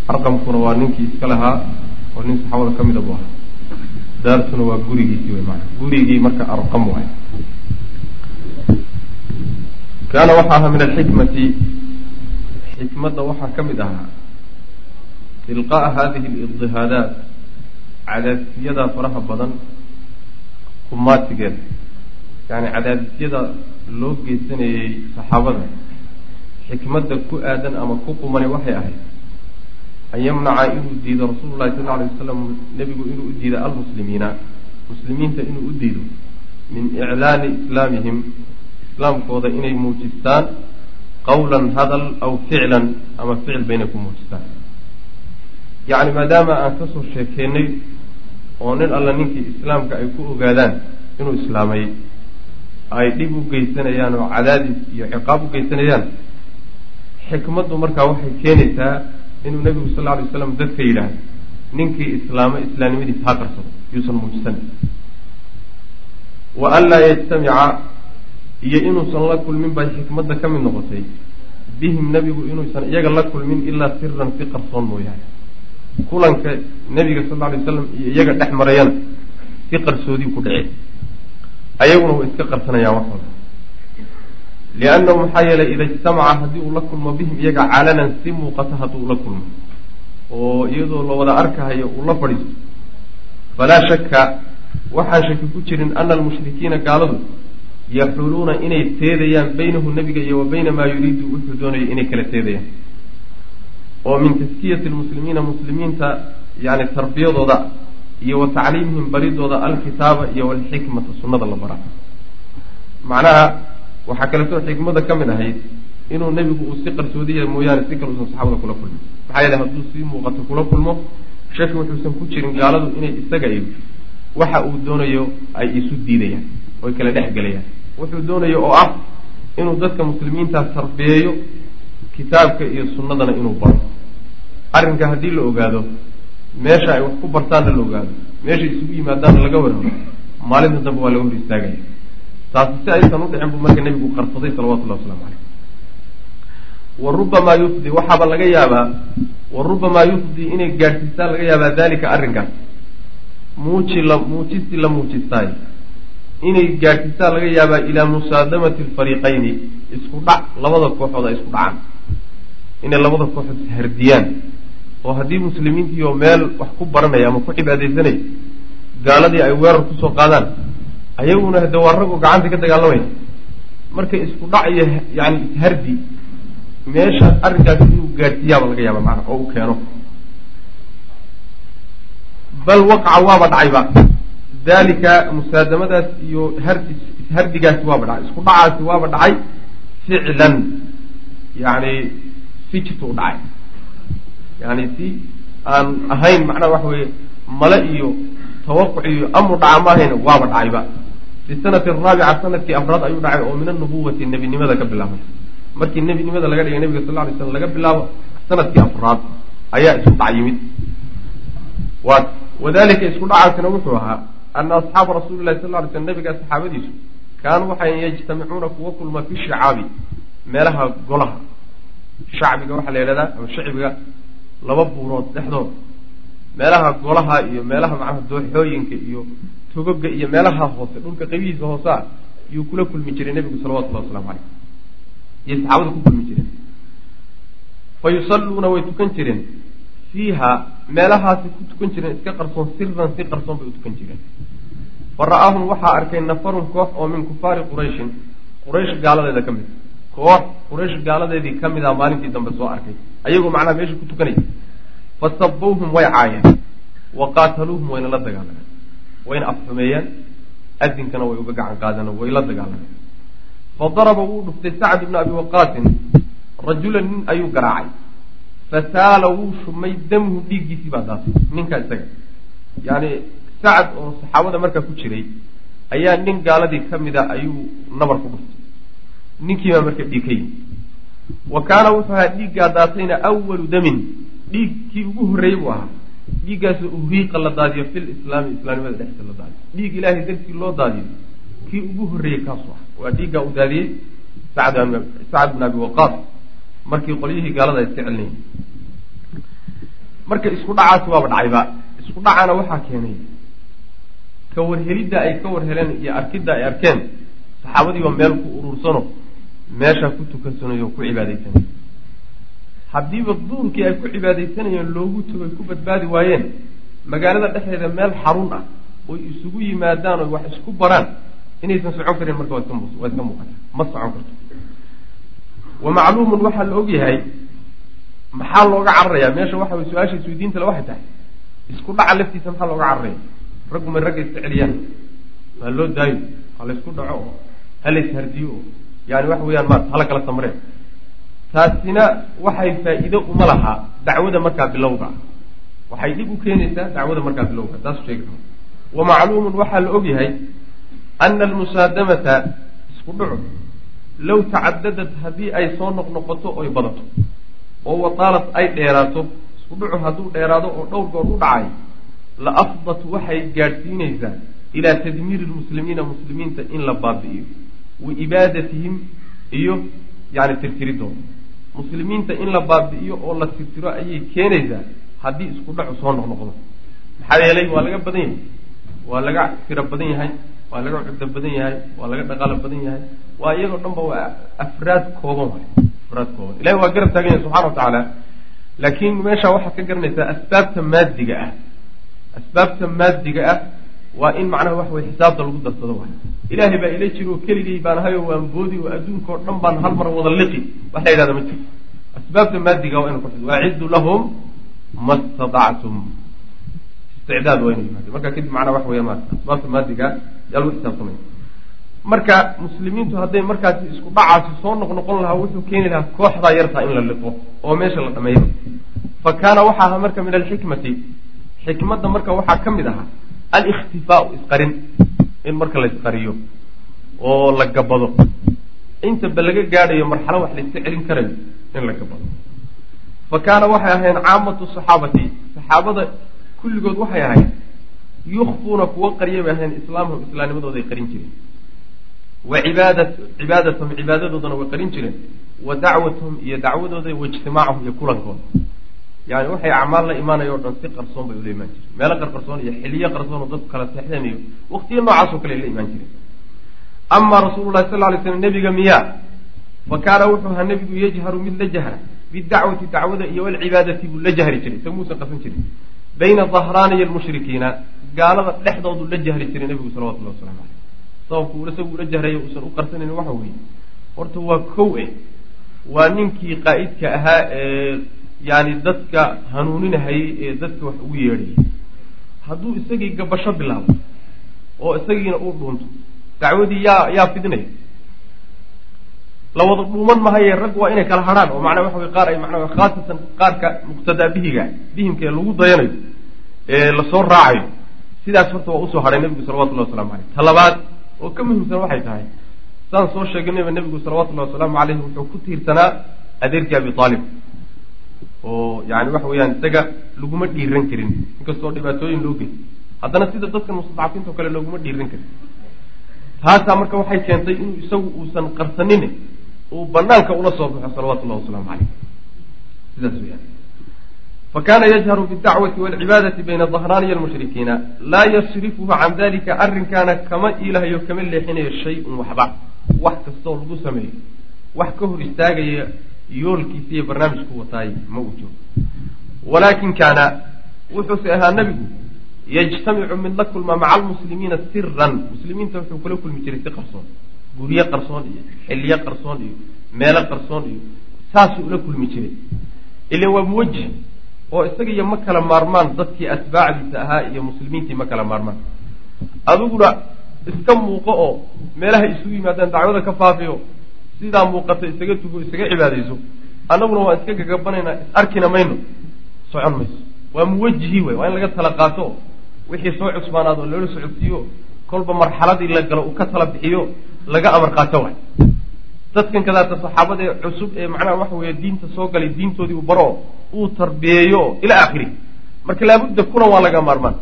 [SPEAKER 2] Arqamkuna waa ninkii iska lahaa oo nin saxaabada ka mida bu ahaa. Daartuna waa gurigiisii wey maana gurigii marka arqam waay kaana waxaa ahaa min alxikmati. Xikmadda waxaa ka mid ahaa ilqaa'a hadihi alidihaadaat cadaadisyadaa faraha badan kumaatigeeda yani cadaadisyada loo geysanayey saxaabada xikmadda ku aadan ama ku qumani waxay ahayd an yamnaca inuu diido rasuulu llahi sal alay wasalam nebigu inuu u diido almuslimiina muslimiinta inuu u diido min iclaani islaamihim islaamkooda inay muujistaan qawlan hadal aw ficlan ama ficil bayna ku muujistaan yacni maadaama aan ka soo sheekeynay oo nin alla ninkii islaamka ay ku ogaadaan inuu islaamay ay dhib u geysanayaan oo cadaadis iyo ciqaab u geysanayaan xikmaddu markaa waxay keenaysaa inuu nebigu sal alay waslam dadka yidhaahdo ninkii islaamay islaamnimadiisa ha qarsado yuusan muujisan. Wa an laa yajtamica iyo inuusan la kulmin bay xikmadda ka mid noqotay bihim nebigu inuusan iyaga la kulmin ilaa siran si qarsoon mooyaane kulanka nebiga sal alay waslam iyo iyaga dhex marayana si qarsoodii ku dhici ayaguna way iska qarsanayaan waxooda liannahu maxaa yeelay ida ijtamaca haddii uu la kulmo bihim iyaga calanan si muuqata hadduu la kulmo. Oo iyadoo la wada arkahayo uu la fadhiisto. Falaa shakka waxaan shaki ku jirin ana almushrikiina gaaladu yaxuluuna inay teedayaan baynahu nebiga iyo wa bayna maa yuriidu wuxuu doonayo inay kala teedayaan oo min taskiyati lmuslimiina muslimiinta yani tarbiyadooda iyo wa tacliimihim baridooda alkitaaba iyo walxikmata sunnada la baraa. Macnaha waxaa kaleetoo xikmada ka mid ahayd inuu nebigu uu si qarsoodiya mooyaane si kale usan saxaabada kula kulmin. Maxaa yeele hadduu sii muuqato kula kulmo shaki wuxuusan ku jirin gaaladu inay isaga iyo waxa uu doonayo ay isu diidayaan oy kala dhex gelayaan wuxuu doonayo oo ah inuu dadka muslimiintaa tarbiyeeyo kitaabka iyo sunnadana inuu baro arrinka haddii la ogaado meesha ay wax ku bartaanna la ogaado meeshay isugu yimaadaanna laga waramo maalinta dambe waa laga hor istaagaya taasi si aysan u buu marka nebigu qarsaday salawatullahi waslamu caleyh wa rubamaa yufdi waxaaba laga yaabaa wa rubamaa yufdi inay gaadhsiistaan laga yaabaa dalika arrinkaas muuji la muujisi la muujistaay. Inay gaadhsiistaan laga yaabaa ilaa musaadamati alfariiqayni isku dhac labada kooxood ay isku dhacaan inay labada kooxood ishardiyaan oo haddii muslimiintii oo meel wax ku baranaya ama ku cibaadaysanaya gaaladii ay weerar ku soo qaadaan ayaguna hade waa ragoo gacanta ka dagaalamaya marka isku dhac iyo yani ishardi meeshaas arrinkaasi inuu gaadhsiiyaaba laga yaaba maana oo u keeno. Bal waqaca waaba dhacayba dalika musaadamadaas iyo har ishardigaasi waaba dhacay isku dhacaasi waaba dhacay ficlan. Yani si jirta u dhacay. Yani si aan ahayn macnaha waxa weeye male iyo tawaquc iyo amru dhaca maahayna waaba dhacayba fi sanati araabica sannadkii afraad ayuu dhacay oo min anubuwati nebinimada ka bilaabay. Markii nebinimada laga dhigay nebiga sal lay slam laga bilaabo sannadkii afraad ayaa isku dhac yimid. Wa wadalika isku dhacaasina wuxuu ahaa ana asxaaba rasuuli lahi sal lay slam nabiga saxaabadiisu kaanuu waxay yajtamicuuna kuwa kulma fi shicaabi meelaha golaha shacbiga waxaa la yidhahdaa ama shicbiga laba buurood dhexdood. Meelaha golaha iyo meelaha macnaha dooxooyinka iyo togoga iyo meelaha hoose dhulka qaybihiisa hoose ah yuu kula kulmi jiray nebigu salawatullahi waslamu caleyh iyo saxaabada ku kulmi jireen. Fa yusalluuna way tukan jireen. Fiiha meelahaasi ku tukan jireen iska qarsoon siran si qarsoon bay u tukan jireen. Fa ra'aahum waxaa arkay nafarun koox oo min kufaari qurayshin quraysh gaaladeeda ka mid koox quraysh gaaladeedii ka mid ah maalintii dambe soo arkay. Ayagoo macnaha meesha ku tukanaya fa sabuuhum way caayeen. Wa qaataluuhum wayna la dagaalameen. Wayna afxumeeyeen. Adinkana way uga gacan qaadeen way la dagaalameen. Fa daraba wuu dhuftay sacd ibnu abi waqaasin. Rajulan nin ayuu garaacay. Fasaala wuu shumay damhu dhiiggiisii baa daatay ninkaa isaga. Yani sacad oo saxaabada markaa ku jiray ayaa nin gaaladii ka a ayuu nabar ku dhuftay ninkiibaa marka dhiig ka yimi wa kaana wuxuu ahaa dhiiggaa daatayna awalu damin dhiig kii ugu horreeyey buu ahaa. Dhiiggaasoo uhriiqa la daadiyo fil islaami islaamnimada dhexdiisa la daadiyo. Dhiig ilaahay dartii loo daadiyo kii ugu horreeyey kaasu ah waa dhiiggaa uu daadiyey sacd bin abi waqaas markii qolyihii gaalada iska celinayay marka isku dhacaasi waaba dhacayba isku dhacana waxaa keenay ka warhelidda ay ka warheleen iyo arkidda ay arkeen saxaabadiiba meel ku urursano meeshaa ku tukansanayo o ku cibaadaysanay haddiiba duurkii ay ku cibaadaysanayeen loogu tago ay ku badbaadi waayeen magaalada dhexdeeda meel xarun ah oy isugu yimaadaan oy wax isku baraan inaysan socon karin marka waa iska waa iska muuqata ma socon karto. Wa macluumun waxaa la og yahay maxaa looga cararayaa? Meesha waxa way su'aasha isweydiintale waxay tahay isku dhaca laftiisa maxaa looga cararaya? Raggu may ragga iska celiyaan maa loo daayo ha la ysku dhaco oo ha la ishardiyo oo yani waxa weeyaan ma hala kala samreen taasina waxay faa-iido uma lahaa dacwada markaa bilowga. Waxay dhib u keenaysaa dacwada markaa bilowga taasu sheegi kara wa macluumun waxaa la og yahay ana almusaadamata isku dhaco low tacadadad haddii ay soo noqnoqoto oy badato. Oo wataalad ay dheeraato isku dhaco hadduu dheeraado oo dhowr goor u dhacay la afdat waxay gaadhsiinaysaa ilaa tadmiiri lmuslimiina muslimiinta in la baabi'iyo wa ibaadatihim iyo yani tirtiridooda muslimiinta in la baabi'iyo oo la tirtiro ayay keenaysaa haddii isku dhacu soo noqnoqdo. Maxaa yeelay waa laga badan yahay. Waa laga tiro badan yahay waa laga cuddo badan yahay waa laga dhaqaalo badan yahay. Waa iyagoo dhan ba waa afraad kooban waay afraad kooban. Ilahi waa garab taagan yahay subxana wa tacaala laakiin meesha waxaad ka garanaysaa asbaabta maadiga ah. Asbaabta maadiga ah waa in macnaha waxa weye xisaabta lagu darsado waay. Ilaahay baa ila jiro keligay baan ahay oo waan boodi oo adduunka oo dhan baan hal mar wada liqi. Wax la yidhahda ma jirto asbaabta maadiga waa inu ku waaciddu lahum ma stadactum isticdaad waa yimaado. Marka kadib macnaha waxa weya maarata asbaabta maadiga yaa lagu xisaabtamaya marka muslimiintu hadday markaasi isku dhacaasi soo noqnoqon lahaa wuxuu keeni lahaa kooxdaa yartaa in la liqo oo meesha la dhameeyo. Fa kaana waxa ahaa marka min alxikmati. Xikmadda marka waxaa ka mid ahaa alikhtifaau isqarin in marka la isqariyo oo la gabado. Intaba laga gaadhayo marxalo wax la iska celin karayo in la gabado. Fa kaana waxay ahayn caamatu saxaabati saxaabada kulligood waxay ahayd yukfuuna kuwo qarya bay ahayn islaamhum islaamnimadooday qarin jireen. Wa cibaadat cibaadatahum cibaadadoodana way qarin jireen. Wa dacwatahum iyo dacwadooda wa ijtimaacahum iyo kulankooda yani waxay acmaal la imaanaya o dhan si qarsoon bay ula imaan jireen. Meelo qarqarsoon iyo xiliyo qarsoon oo dadku kala seexdeen iyo waqtiyo noocaasoo kale la imaan jireen. Amaa rasuulu lahi sal lay slam nebiga miyaa fa kaana wuxuu ahaa nebigu yajharu mid la jahra bidacwati dacwada iyo walcibaadati buu la jahri jiray. Isaga muusan qasan jirin. Bayna dahraaniya almushrikiina gaalada dhexdoodu la jahri jiray nebigu salawatullahi waslamu caleyh sababku isagu ula jahrayo uusan u qarsanayn waxa weeye. Horta waa kow e waa ninkii qaa'idka ahaa ee yani dadka hanuuninahayay ee dadka wax ugu yeedhayay hadduu isagii gabasho bilaabo oo isagiina uu dhuunto dacwadii yaa yaa fidinaya la wada dhuuman mahaye rag waa inay kala hadhaan oo macnaa waxa wey qaar ay macnaa khaasatan qaarka muqtadaa bihiga bihimka ee lagu dayanayo ee la soo raacayo. Sidaas horta waa u soo hadhay nebigu salawatullahi waslamu caleyh ta labaad oo ka muhiimsan waxay tahay saan soo sheeganayba nebigu salawatullahi wasalaamu caleyhi wuxuu ku tiirsanaa adeerkii abi aalib oo yani waxa weeyaan isaga laguma dhiiran karin. Inkastoo dhibaatooyin loo geyay haddana sida dadkan mustadcafiinta o kale looguma dhiiran karin. Taasaa marka waxay keentay inuu isagu uusan qarsanin uu banaanka ula soo baxo salawatullahi wasalaamu caleyh sidaas weyaan fa kaana yajharu bidacwati walcibaadati bayna dahraaniya almushrikiina laa yasrifuhu can dalika arrinkaana kama ilahayo kama leexinayo shay-un waxba. Wax kastoo lagu sameeyo wax ka hor istaagaya yoolkiisa iyo barnaamijku wataay ma uu joogo walaakin kaana wuxuuse ahaa nebigu yajtamicu mid la kulmaa maca almuslimiina siran muslimiinta wuxuu kula kulmi jiray si qarsoon. Guryo qarsoon iyo xiliyo qarsoon iyo meelo qarsoon iyo saasuu ula kulmi jiray. Ilan waa muwajih oo isaga iyo ma kala maarmaan dadkii atbaacdiisa ahaa iyo muslimiintii ma kala maarmaan. Adiguna iska muuqo oo meelaha isugu yimaadaan dacwada ka faafiyo sidaa muuqata isaga tugo isaga cibaadayso annaguna waan iska gagabanaynaa is arkina mayno. Socon mayso. Waa muwajihi wey waa in laga tala qaato. Wixii soo cusbaanaado loola socodsiiyo kolba marxaladii la galo uu ka tala bixiyo laga amar qaato waay dadkan kadaata saxaabada ee cusub ee macnaha waxa weeye diinta soo galay diintoodii uu baro uu tarbiyeeyo ilaa aakhiri. Marka laabudda kulan waa laga maarmaan.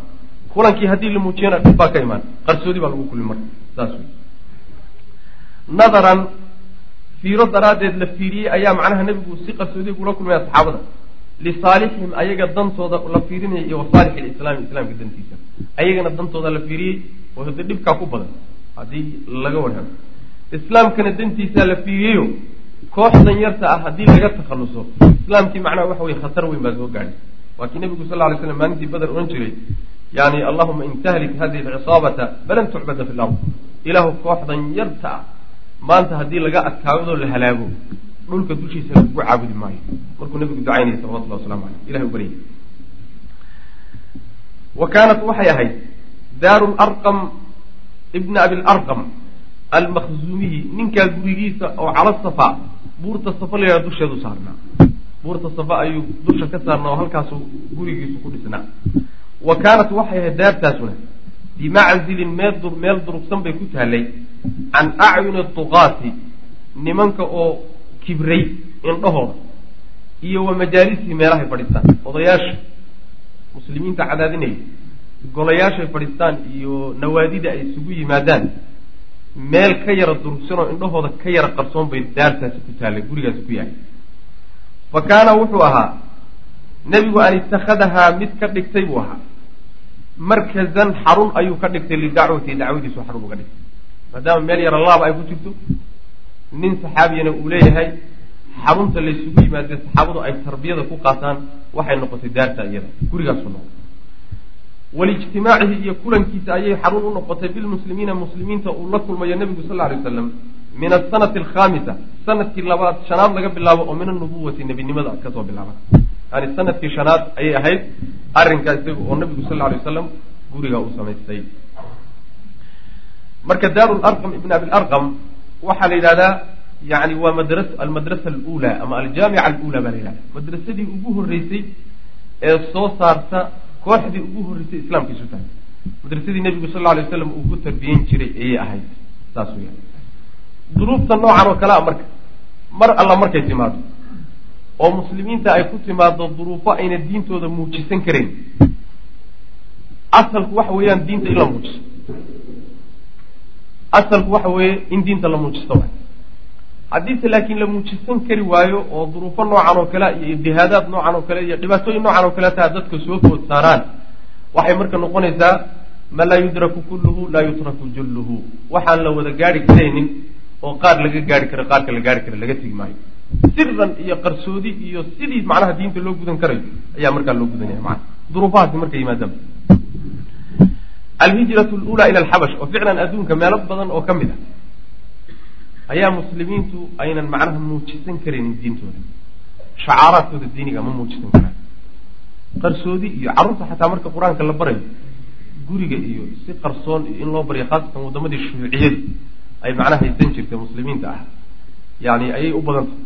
[SPEAKER 2] Kulankii haddii la muujiyana dhib baa ka imaan. Qarsoodi baa lagu kulmi marka. Saas wey nadaran fiiro daraaddeed la fiiriyey ayaa macnaha nebigu si qarsoodiya kula kulmaya saxaabada lisaalixihim ayaga dantooda la fiirinaya iyo wasaalix ilislaami islaamka dantiisa. Ayagana dantooda la fiiriyey hade dhibkaa ku badan. Haddii laga warhamo islaamkana dantiisa la fiiriyeyo. Kooxdan yarta ah haddii laga takhaluso islaamkii macnaha waxa weye khatar weyn baa soo gaadhay. Waa kii nebigu sal ly slam maalintii bader odhan jiray yani allahuma in tahlik hadihi alcisaabata falan tucbada fi lard ilaahu kooxdan yarta ah maanta haddii laga adkaadoo la halaago dhulka dushiisa lagu caabudi maayo. Markuu nabigu ducaynaya salawatullah waslamu aleyh ilahay u baryay wa kaanat waxay ahayd daaru larqam abi larqam almakhzuumiyi ninkaa gurigiisa oo cala safa buurta safa la yidhaha dusheedu saarnaa. Buurta safa ayuu dusha ka saarnaa oo halkaasuu gurigiisu ku dhisnaa. Wa kaanat waxay ahayd daartaasuna bimaczilin meel meel durugsan bay ku taallay can acyuni duqaati nimanka oo kibray indhahooda iyo wa majaalisihi meelahay fadhiistaan. Odayaasha muslimiinta cadaadinaya golayaashay fadhiistaan iyo nawaadida ay isugu yimaadaan meel ka yara durugsan oo indhahooda ka yara qarsoon bay daartaasi ku taallay gurigaasi ku yahay fa kaana wuxuu ahaa nebigu an ittakhadahaa mid ka dhigtay buu ahaa. Markazan xarun ayuu ka dhigtay lidacwati dacwadiisu xarun uga dhigtay maadaama meel yara laab ay ku jirto nin saxaabiyana uu leeyahay xarunta laysugu yimaadee saxaabadu ay tarbiyada ku qaataan waxay noqotay daarta iyada gurigaasu noqotay walijtimaacihi iyo kulankiisa ayay xarun u noqotay bilmuslimiina muslimiinta uu la kulmayo nebigu sal ly waslam min asanati alkhamisa sannadkii labaad shanaad laga bilaabo oo min anubuwati nebinimada ka soo bilaaba. Yani sannadkii shanaad ayay ahayd arrinkaa isaga oo nabigu sal lay wasalam guriga uu samaystay marka daaru larqam ibn abi larqam waxaa la yidhahdaa yani waa madra almadrasa alula ama aljaamica alula baa la yidhahda madrasadii ugu horreysay ee soo saarta kooxdii ugu horreysay islaamka isu tahay. Madrasadii nebigu sal lay waslam uu ku tarbiyeyn jiray ayay ahayd saas weya duruufta noocan oo kalea marka mar alla markay timaado oo muslimiinta ay ku timaado duruufo ayna diintooda muujisan karayn asalku waxa weeyaan diinta in la muujiso asalku waxa weeye in diinta la muujisto wa haddiise laakiin la muujisan kari waayo oo duruufo noocan oo kale iyo idihaadaad noocan oo kale iyo dhibaatooyin noocan oo kale taa dadka soo food saaraan waxay marka noqonaysaa ma laa yudraku kulluhu laa yutraku julluhu waxaan la wada gaari karaynin oo qaar laga gaari karo qaarka la gaari kara laga tegi maayo. Siran iyo qarsoodi iyo sidii macnaha diinta loo gudan karayo ayaa markaa loo gudanaya mana duruufahaasi markay yimaadaan alhijratu lula ila alxabash oo ficlan adduunka meelo badan oo ka mid a ayaa muslimiintu aynan macnaha muujisan karaynin diintooda shacaaraadkooda diiniga ma muujisan karaan qarsoodi iyo carruurta xataa marka qur'aanka la barayo guriga iyo si qarsoon iyo in loo baryo khaasatan waddamadii shuuciyadu ay macnaha haysan jirtay muslimiinta ah yani ayay u badantah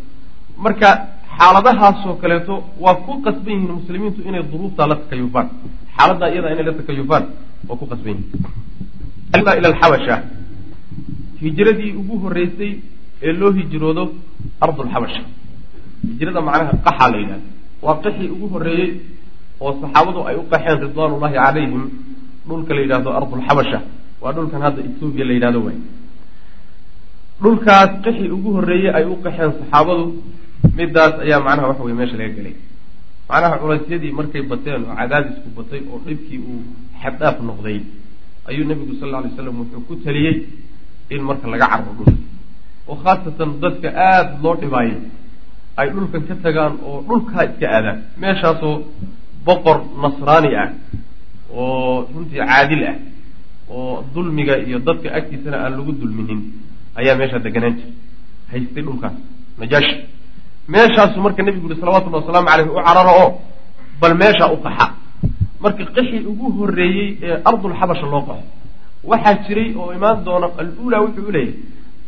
[SPEAKER 2] marka xaaladahaasoo kaleeto waa ku qasban yihiin muslimiintu inay duruuftaa la takayufaan xaaladdaa iyadaa inay la takayufaan waa ku qasban yihiin ila alxabasha. Hijradii ugu horreysay ee loo hijroodo ardulxabasha hijrada macnaha qaxaa la yidhahda waa qaxii ugu horreeyey oo saxaabadu ay u qaxeen ridwaanullahi calayhim. Dhulka la yidhahdo ardulxabasha waa dhulkan hadda etoobiya la yidhahdo waay dhulkaas qaxii ugu horreeyey ay u qaxeen saxaabadu. Midaas ayaa macnaha waxa weye meesha laga gelay macnaha culaysyadii markay bateen oo cadaadisku batay oo dhibkii uu xaddhaaf noqday ayuu nebigu sal lla alay slam wuxuu ku taliyey in marka laga carro dhulka. Oo khaasatan dadka aada loo dhibaayay ay dhulkan ka tagaan oo dhulkaa iska aadaan meeshaasoo boqor nasraani ah oo runtii caadil ah oo dulmiga iyo dadka agtiisana aan lagu dulminin ayaa meeshaa deganaan jiray. Haystay dhulkaas najaashi meeshaasuu marka nebigu yihi salawatullahi wasalaamu caleyh u cararo oo bal meeshaa u qaxa marka qixii ugu horreeyey ee ardulxabasha loo qaxo waxaa jiray oo imaan doona al-uula wuxuu u leeyahay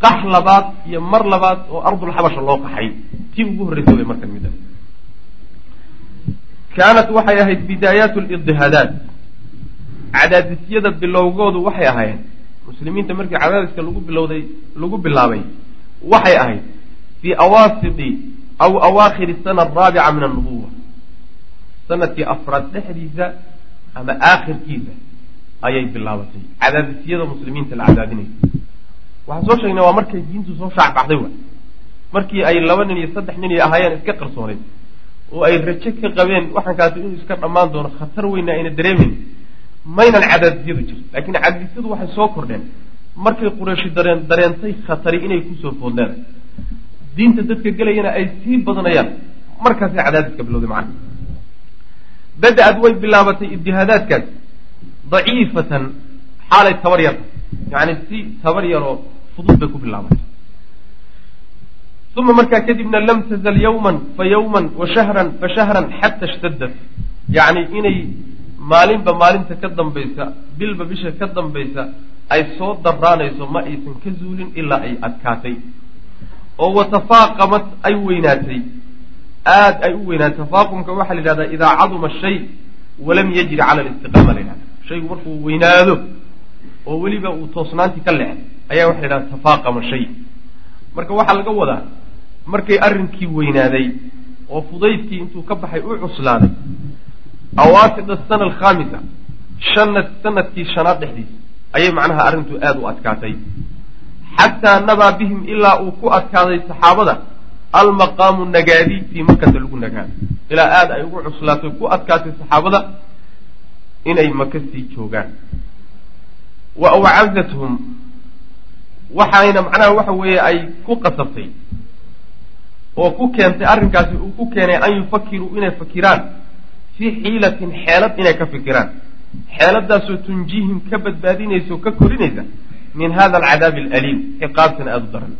[SPEAKER 2] qax labaad iyo mar labaad oo ardulxabasha loo qaxay. Tii ugu horreysay way markan midda kaanat waxay ahayd bidaayaat lidihaadaat cadaadisyada bilowgoodu waxay ahaayeen muslimiinta markii cadaadiska lagu bilowday lagu bilaabay waxay ahayd fii awaasiti aw awaakhiri sana araabica min annubuwa sannadkii afraad dhexdiisa ama aakhirkiisa ayay bilaabatay cadaadisyada muslimiinta la cadaadinayo waxaan soo sheegnay waa markay diintu soo shaacbaxday wa markii ay laba nin iyo saddex nin iyo ahaayeen iska qarsoonayd oo ay rajo ka qabeen waxaankaasi inuu iska dhammaan doono khatar weyna ayna dareemeyn maynan cadaadisyadu jirin laakiin cadaadisyadu waxay soo kordheen markay qurayshi dareen dareentay khatari inay ku soo food leedahay diinta dadka gelayana ay sii badanayaan. Markaasay cadaadiska bilowday macana bada-ad way bilaabatay ibtihaadaadkaas daciifatan xaalay tabar yarta yacni si tabar yaroo fudud bay ku bilaabatay. Uma markaa kadibna lam tazal yawman fa yawman wa shahran fa shahran xata ishtadat yacni inay maalinba maalinta ka dambaysa bilba bisha ka dambaysa ay soo daraanayso ma aysan ka zuulin ilaa ay adkaatay oo watafaaqamat ay weynaatay. Aada ay u weynaatay. Tafaaqumka waxaa la yidhahdaa idaa caduma shay walam yajri cala alistiqaama la yidhahda shaygu markuu weynaado oo weliba uu toosnaantii ka leexday ayaa waxa la yidhahda tafaaqama shay. Marka waxaa laga wadaa markay arrinkii weynaaday oo fudaydkii intuu ka baxay u cuslaaday awaasida sana alkhaamisa shanad sannadkii shanaad dhexdiisa ayay macnaha arrintu aada u adkaatay xataa nabaa bihim ilaa uu ku adkaaday saxaabada almaqaamu nagaadi fii makata lagu nagaado ilaa aada ay ugu cuslaatay ku adkaatay saxaabada inay maka sii joogaan wa awcazathum waxayna macnaha waxa weeye ay ku qasabtay oo ku keentay arrinkaasi uu ku keenay an yufakiruu inay fakiraan fii xiilatin xeelad inay ka fikiraan xeeladaasoo tunjiihim ka badbaadinaysa oo ka korinaysa min hada alcadaabi alaliim ciqaabtan aada u daran.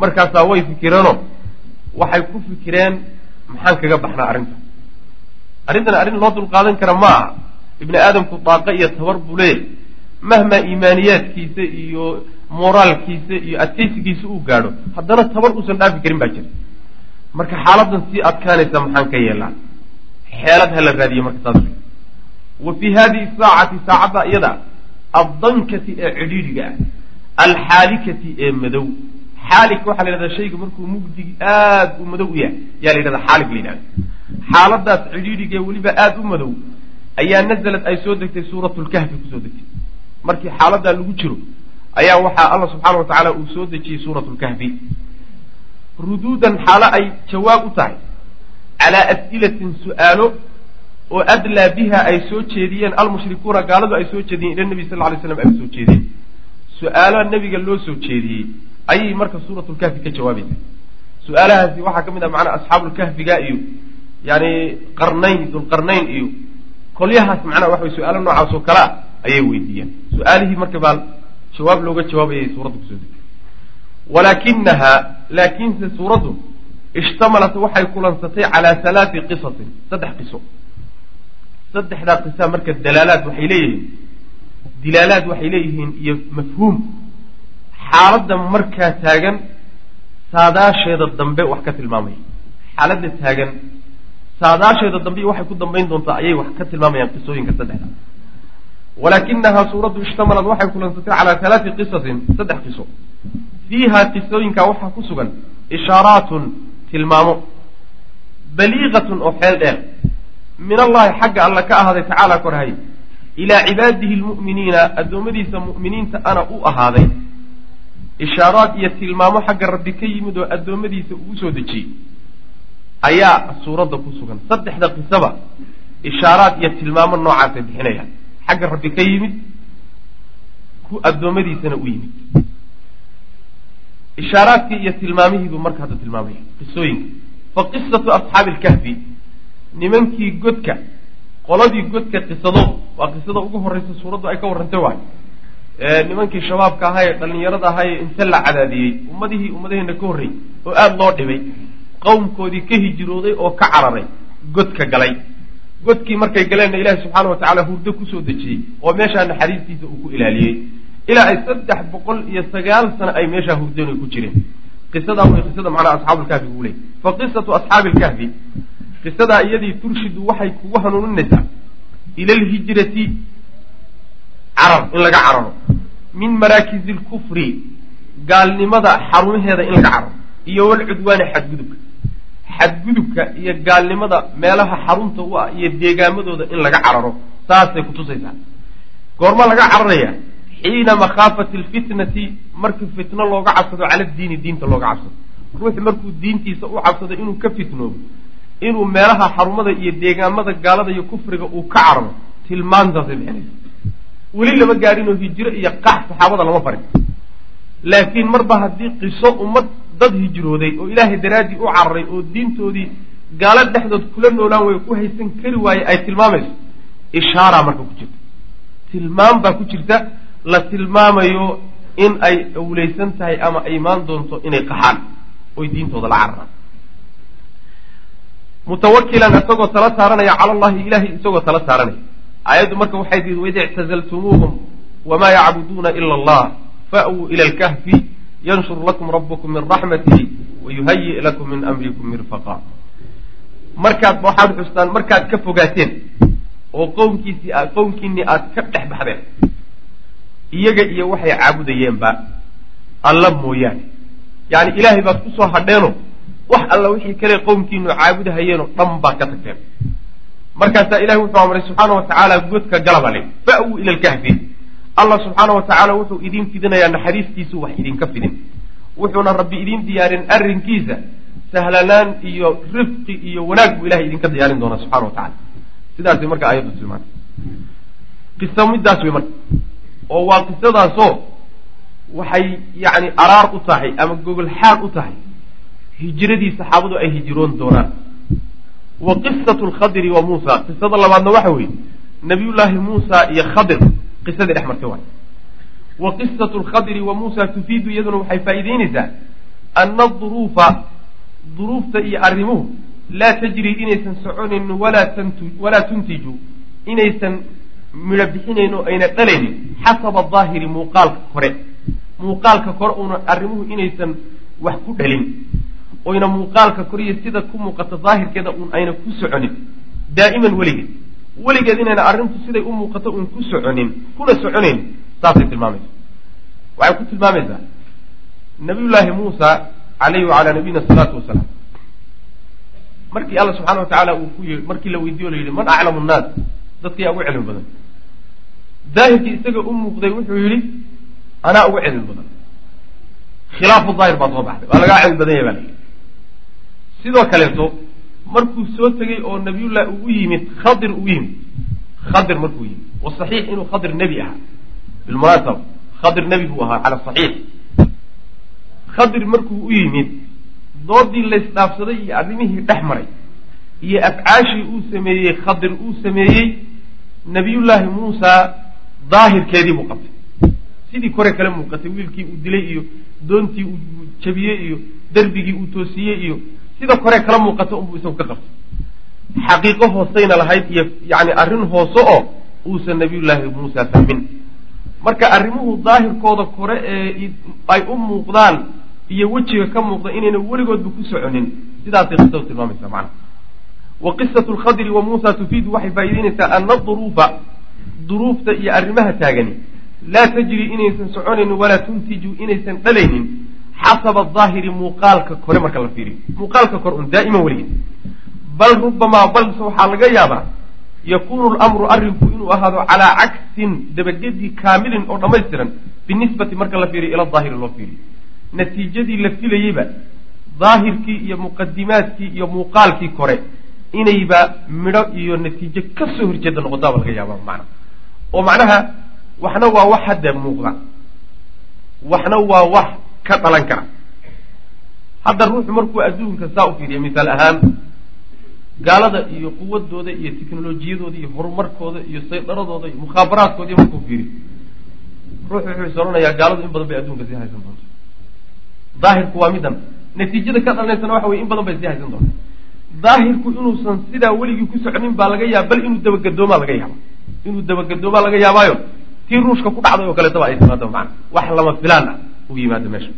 [SPEAKER 2] Markaasaa way fikireenoo waxay ku fikireen maxaan kaga baxnaa arrinta. Arrintan arrin loo dulqaadan kara ma aha ibni aadamku daaqo iyo tabar buu leeyahy mahmaa iimaaniyaadkiisa iyo moraalkiisa iyo adkaysigiisa uu gaadho haddana tabar uusan dhaafi karin baa jira. Marka xaaladan sii adkaanaysa maxaan ka yeelaa. Xeelad hala raadiye marka saas. Wa fii hadihi saacati saacadda iyada addankati ee cidhiidhiga ah alxaalikati ee madow xaalik waxaa la yidhahdaa shayga markuu mugdigi aada u madow u yahay yaa la yidhahdaa xaalik la yidhahda xaaladaas cidhiidhiga ee weliba aada u madow ayaa nazalad ay soo degtay suuratlkahfi ku soo degtay markii xaaladaa lagu jiro ayaa waxaa alla subxaana wa tacaala uu soo dejiyey suurat lkahfi ruduudan xaalo ay jawaab u tahay calaa as'ilatin su'aalo oo adlaa biha ay soo jeediyeen almushrikuuna gaaladu ay soo jeediyeen ila nebi sal ly slam ay soo jeediyeen. Su'aalo nebiga loo soo jeediyey ayay marka suuratlkahfi ka jawaabaysa su'aalahaasi waxaa ka mid ah macnaa asxaabulkahfiga iyo yani qarnayn dulqarnayn iyo kolyahaas macnaha waxa way su'aalo noocaas oo kale ah ayay weydiiyeen. Su'aalihii marka baa jawaab looga jawaabayay suuradda ku soo degtay. Walaakinaha laakiinse suuraddu ishtamalat waxay kulansatay calaa halaati qisasin saddex qiso saddexdaa qisa marka dalaalaad waxay leeyihiin. Dilaalaad waxay leeyihiin iyo mafhuum. Xaaladda markaa taagan saadaasheeda dambe wax ka tilmaamaya. Xaaladda taagan saadaasheeda dambe iyo waxay ku dambayn doontaa ayay wax ka tilmaamayaan qisooyinka saddexda. Walaakinahaa suuraddu ishtamalad waxay kulansatay calaa halaati qisasin saddex qiso. Fiiha qisooyinka waxaa ku sugan ishaaraatun tilmaamo baliiqatun oo xeel dheer min allahi xagga alla ka ahaaday tacaala korhay. Ilaa cibaadihi lmu'miniina addoommadiisa mu'miniinta ana u ahaaday. Ishaaraad iyo tilmaamo xagga rabbi ka yimid oo addoommadiisa uu soo dejiyey ayaa suuradda ku sugan. Saddexda qisaba ishaaraad iyo tilmaamo noocaasay bixinayaan. Xagga rabbi ka yimid ku addoommadiisana u yimid. Ishaaraadkii iyo tilmaamihiibuu marka hadda tilmaamaya. Qisooyinka. Fa qisatu asxaabi alkahfi nimankii godka qoladii godka qisadood waa qisada ugu horreysa suuraddu ay ka warrantay waay. Nimankii shabaabka ahaa ee dhallinyarada ahaa ee inta la cadaadiyey ummadihii ummadaheena ka horreeyey oo aada loo dhibay qowmkoodii ka hijrooday oo ka cararay godka galay. Godkii markay galeenna ilaahi subxaana wa tacaala hurdo ku soo dejiyey oo meeshaa naxariistiisa uu ku ilaaliyey. Ilaa ay saddex boqol iyo sagaal sano ay meeshaa hurdeen ay ku jireen. Qisadaa way qisada macnaha asxaabulkahfi buu leeyay fa qisatu asxaabi alkahfi qisadaa iyadii turshidu waxay kugu hanuuninaysaa ila alhijrati carar in laga cararo. Min maraakizi lkufri gaalnimada xarumaheeda in laga cararo. Iyo walcudwaani xadgudubka xadgudubka iyo gaalnimada meelaha xarunta u ah iyo deegaamadooda in laga cararo saasay kutusaysaa goorma laga cararaya xiina makhaafati alfitnati markii fitno looga cabsado cala diini diinta looga cabsado. Ruux markuu diintiisa u cabsado inuu ka fitnoobo inuu meelaha xarumada iyo deegaamada gaalada iyo kufriga uu ka cararo tilmaantaasay bixinaysa weli lama gaadhinoo hijiro iyo qax saxaabada lama farin. Laakiin marba haddii qiso ummad dad hijrooday oo ilaahay daraaddii u cararay oo diintoodii gaalo dhexdood kula noolaan way ku haysan kari waaye ay tilmaamayso. Ishaaraa marka ku jirta. Tilmaam baa ku jirta la tilmaamayo in ay awleysan tahay ama ay imaan doonto inay qaxaan oy diintooda la cararaan mutawakilan isagoo tala saaranaya cala allahi ilahay isagoo tala saaranaya. Aayaddu marka waxay tii waid ictazaltumuuhum wamaa yacbuduuna ila allah fa'wuu ila alkahfi yanshur lakum rabukum min raxmatihi wayuhayi lakum min amrikum mirfaqa. Markaad waxaad xustaan markaad ka fogaateen oo qowmkiisii qowmkiinii aad ka dhex baxdeen iyaga iyo waxay caabudayeenba alla mooyaane. Yani ilaahay baad ku soo hadheeno wax alla wixii kale qowmkiinu caabudahayeenoo dhan baad ka tagteen. Markaasaa ilahi wuxuu amray subxaana wa tacaala godka galaba le fa'wuu ila alkahfi. Allah subxaana wa tacaala wuxuu idiin fidinayaa naxariistiisu wax idinka fidin. Wuxuuna rabbi idiin diyaarin arrinkiisa sahlanaan iyo rifqi iyo wanaag buu ilahay idinka diyaarin doonaa subxana wa tacala sidaasay marka aayaddu tilmaantay qiso midaas wey marka. Oo waa qisadaasoo waxay yacni araar u tahay ama gogol xaal u tahay hijradii saxaabadu ay hijiroon doonaan. Wa qisatu lkhadiri wa muusa. Qisada labaadna waxa weeye nabiyullaahi muusa iyo khadir. Qisadii dhex martay waay. Wa qisatu lkhadiri wa muusa tufiidu iyaduna waxay faa'iideynaysaa ana aduruufa duruufta iyo arrimuhu laa tajri inaysan soconin walaa tuntiju inaysan midho bixinayn oo ayna dhalaynin xasaba daahiri muuqaalka kore muuqaalka kore uuna arrimuhu inaysan wax ku dhalin oyna muuqaalka koriyo sida ku muuqata daahirkeeda uun ayna ku soconin. Daa'iman weligeed. Weligeed inayna arrintu siday u muuqato uun ku soconin kuna soconayn saasay tilmaamaysa. Waxay ku tilmaamaysaa nabiyullaahi muusa calayhi wacalaa nabiyina asalaatu wasalaam markii alla subxana wa tacaala uu ku yii markii la weydiyo la yidhi man aclamu nnaas? Dadkiyaa ugu cilmi badan. Daahirkii isaga u muuqday wuxuu yidhi anaa ugu cilmi badan. Khilaafu daahir baa soo baxday waa lagaa cilmi badan yahay baa sidoo kaleeto markuu soo tegey oo nabiyullahi uu u yimid khadir uu yimid khadir markuu yimid. Wa saxiix inuu khadir nebi ahaa. Bilmunaasaba khadir nebi buu ahaa cala saxiix. Khadir markuu u yimid doodii laysdhaafsaday iyo arrimihii dhex maray iyo afcaashii uu sameeyey khadir uu sameeyey nabiyullaahi muusa daahirkeedii buu qabtay. Sidii kore kale muuqatay wiilkii uu dilay iyo doontii uu jabiyey iyo derbigii uu toosiyey iyo sida kore kala muuqata unbuu isagu ka qabtay. Xaqiiqo hoosayna lahayd iyo yani arrin hoose oo uusan nabiyullaahi muusa fahmin marka arrimuhu daahirkooda kore ee ay u muuqdaan iyo wejiga ka muuqda inayna weligoodba ku soconin sidaasay qisadu tilmaamaysaa macana wa qisatu lkhadri wa muusa tufiidu waxay faa'iideynaysaa ana duruufa duruufta iyo arrimaha taagani. Laa tajri inaysan soconaynin walaa tuntiju inaysan dhalaynin xasaba daahiri muuqaalka kore marka la fiiriyo muuqaalka kore un daa'iman weligeed bal rubamaa balse waxaa laga yaabaa yakunu lamru arrinku inuu ahaado calaa cagsin dabagedii kaamilin oo dhammaystiran binisbati marka la fiiriyo ila daahiri loo fiiriyo natiijadii la filayeyba daahirkii iyo muqadimaadkii iyo muuqaalkii kore inayba midho iyo natiijo ka soo horjeeda noqotaaba laga yaaba macna oo macnaha waxna waa wax hadda muuqda waxna waa wax ka dhalan kara. Hadda ruuxu markuu adduunka saa u fiiriya misaal ahaan gaalada iyo quwadooda iyo teknolojiyadooda iyo horumarkooda iyo saydaradooda iyo mukhaabaraadkooda iyo markuu fiiriyo. Ruuxu wuxuu is odhanayaa gaaladu in badan bay adduunka sii haysan doonta daahirku waa midan natiijada ka dhalanaysana waxa weye in badan bay sii haysan doonta daahirku inuusan sidaa weligii ku socnin baa laga yaaba bal inuu dabagadoomaa laga yaaba inuu dabagadoomaa laga yaabaayo tii ruushka ku dhacday oo kaleetaba ay timaado macana wax lama filaan ah uu yimaado meesha.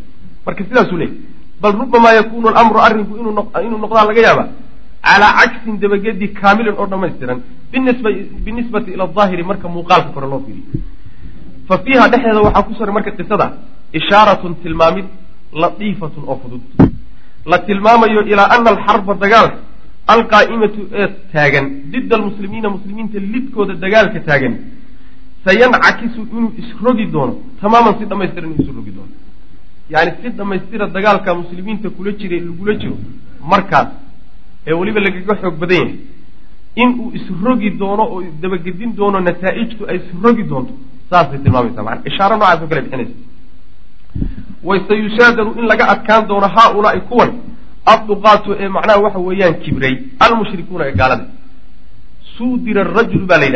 [SPEAKER 2] Marka sidaasuu leeyay bal rubamaa yakunu lamru arrinku inuu noqdaa laga yaaba? Calaa cagsin dabagedi kaamilin oo dhammaystiran binisbati ila daahiri marka muuqaalka kore loo fiiriyo. Fa fiiha dhexdeeda waxaa ku suran marka qisada ishaaratun tilmaamid latiifatun oo fudud. La tilmaamayo ilaa ana alxarba dagaalka alqaa'imatu ee taagan dida almuslimiina muslimiinta lidkooda dagaalka taagan. Sayancakisu inuu isrogi doono tamaaman si dhamaystiran inuu isrogi doono yani si dhammaystira dagaalka muslimiinta kula jira lagula jiro markaas ee weliba lagaga xoog badan yahay. Inuu isrogi doono oo dabagedin doono nataa-ijtu ay isrogi doonto saasay tilmaamaysa maana ishaaro noocaas oo kale bixinaysa. Wasayushaadaru in laga adkaan doono haa-ulaai kuwan adduqaatu ee macnaha waxa weeyaan kibray almushrikuuna ee gaalada. Suudira arajulu baa la yidhahda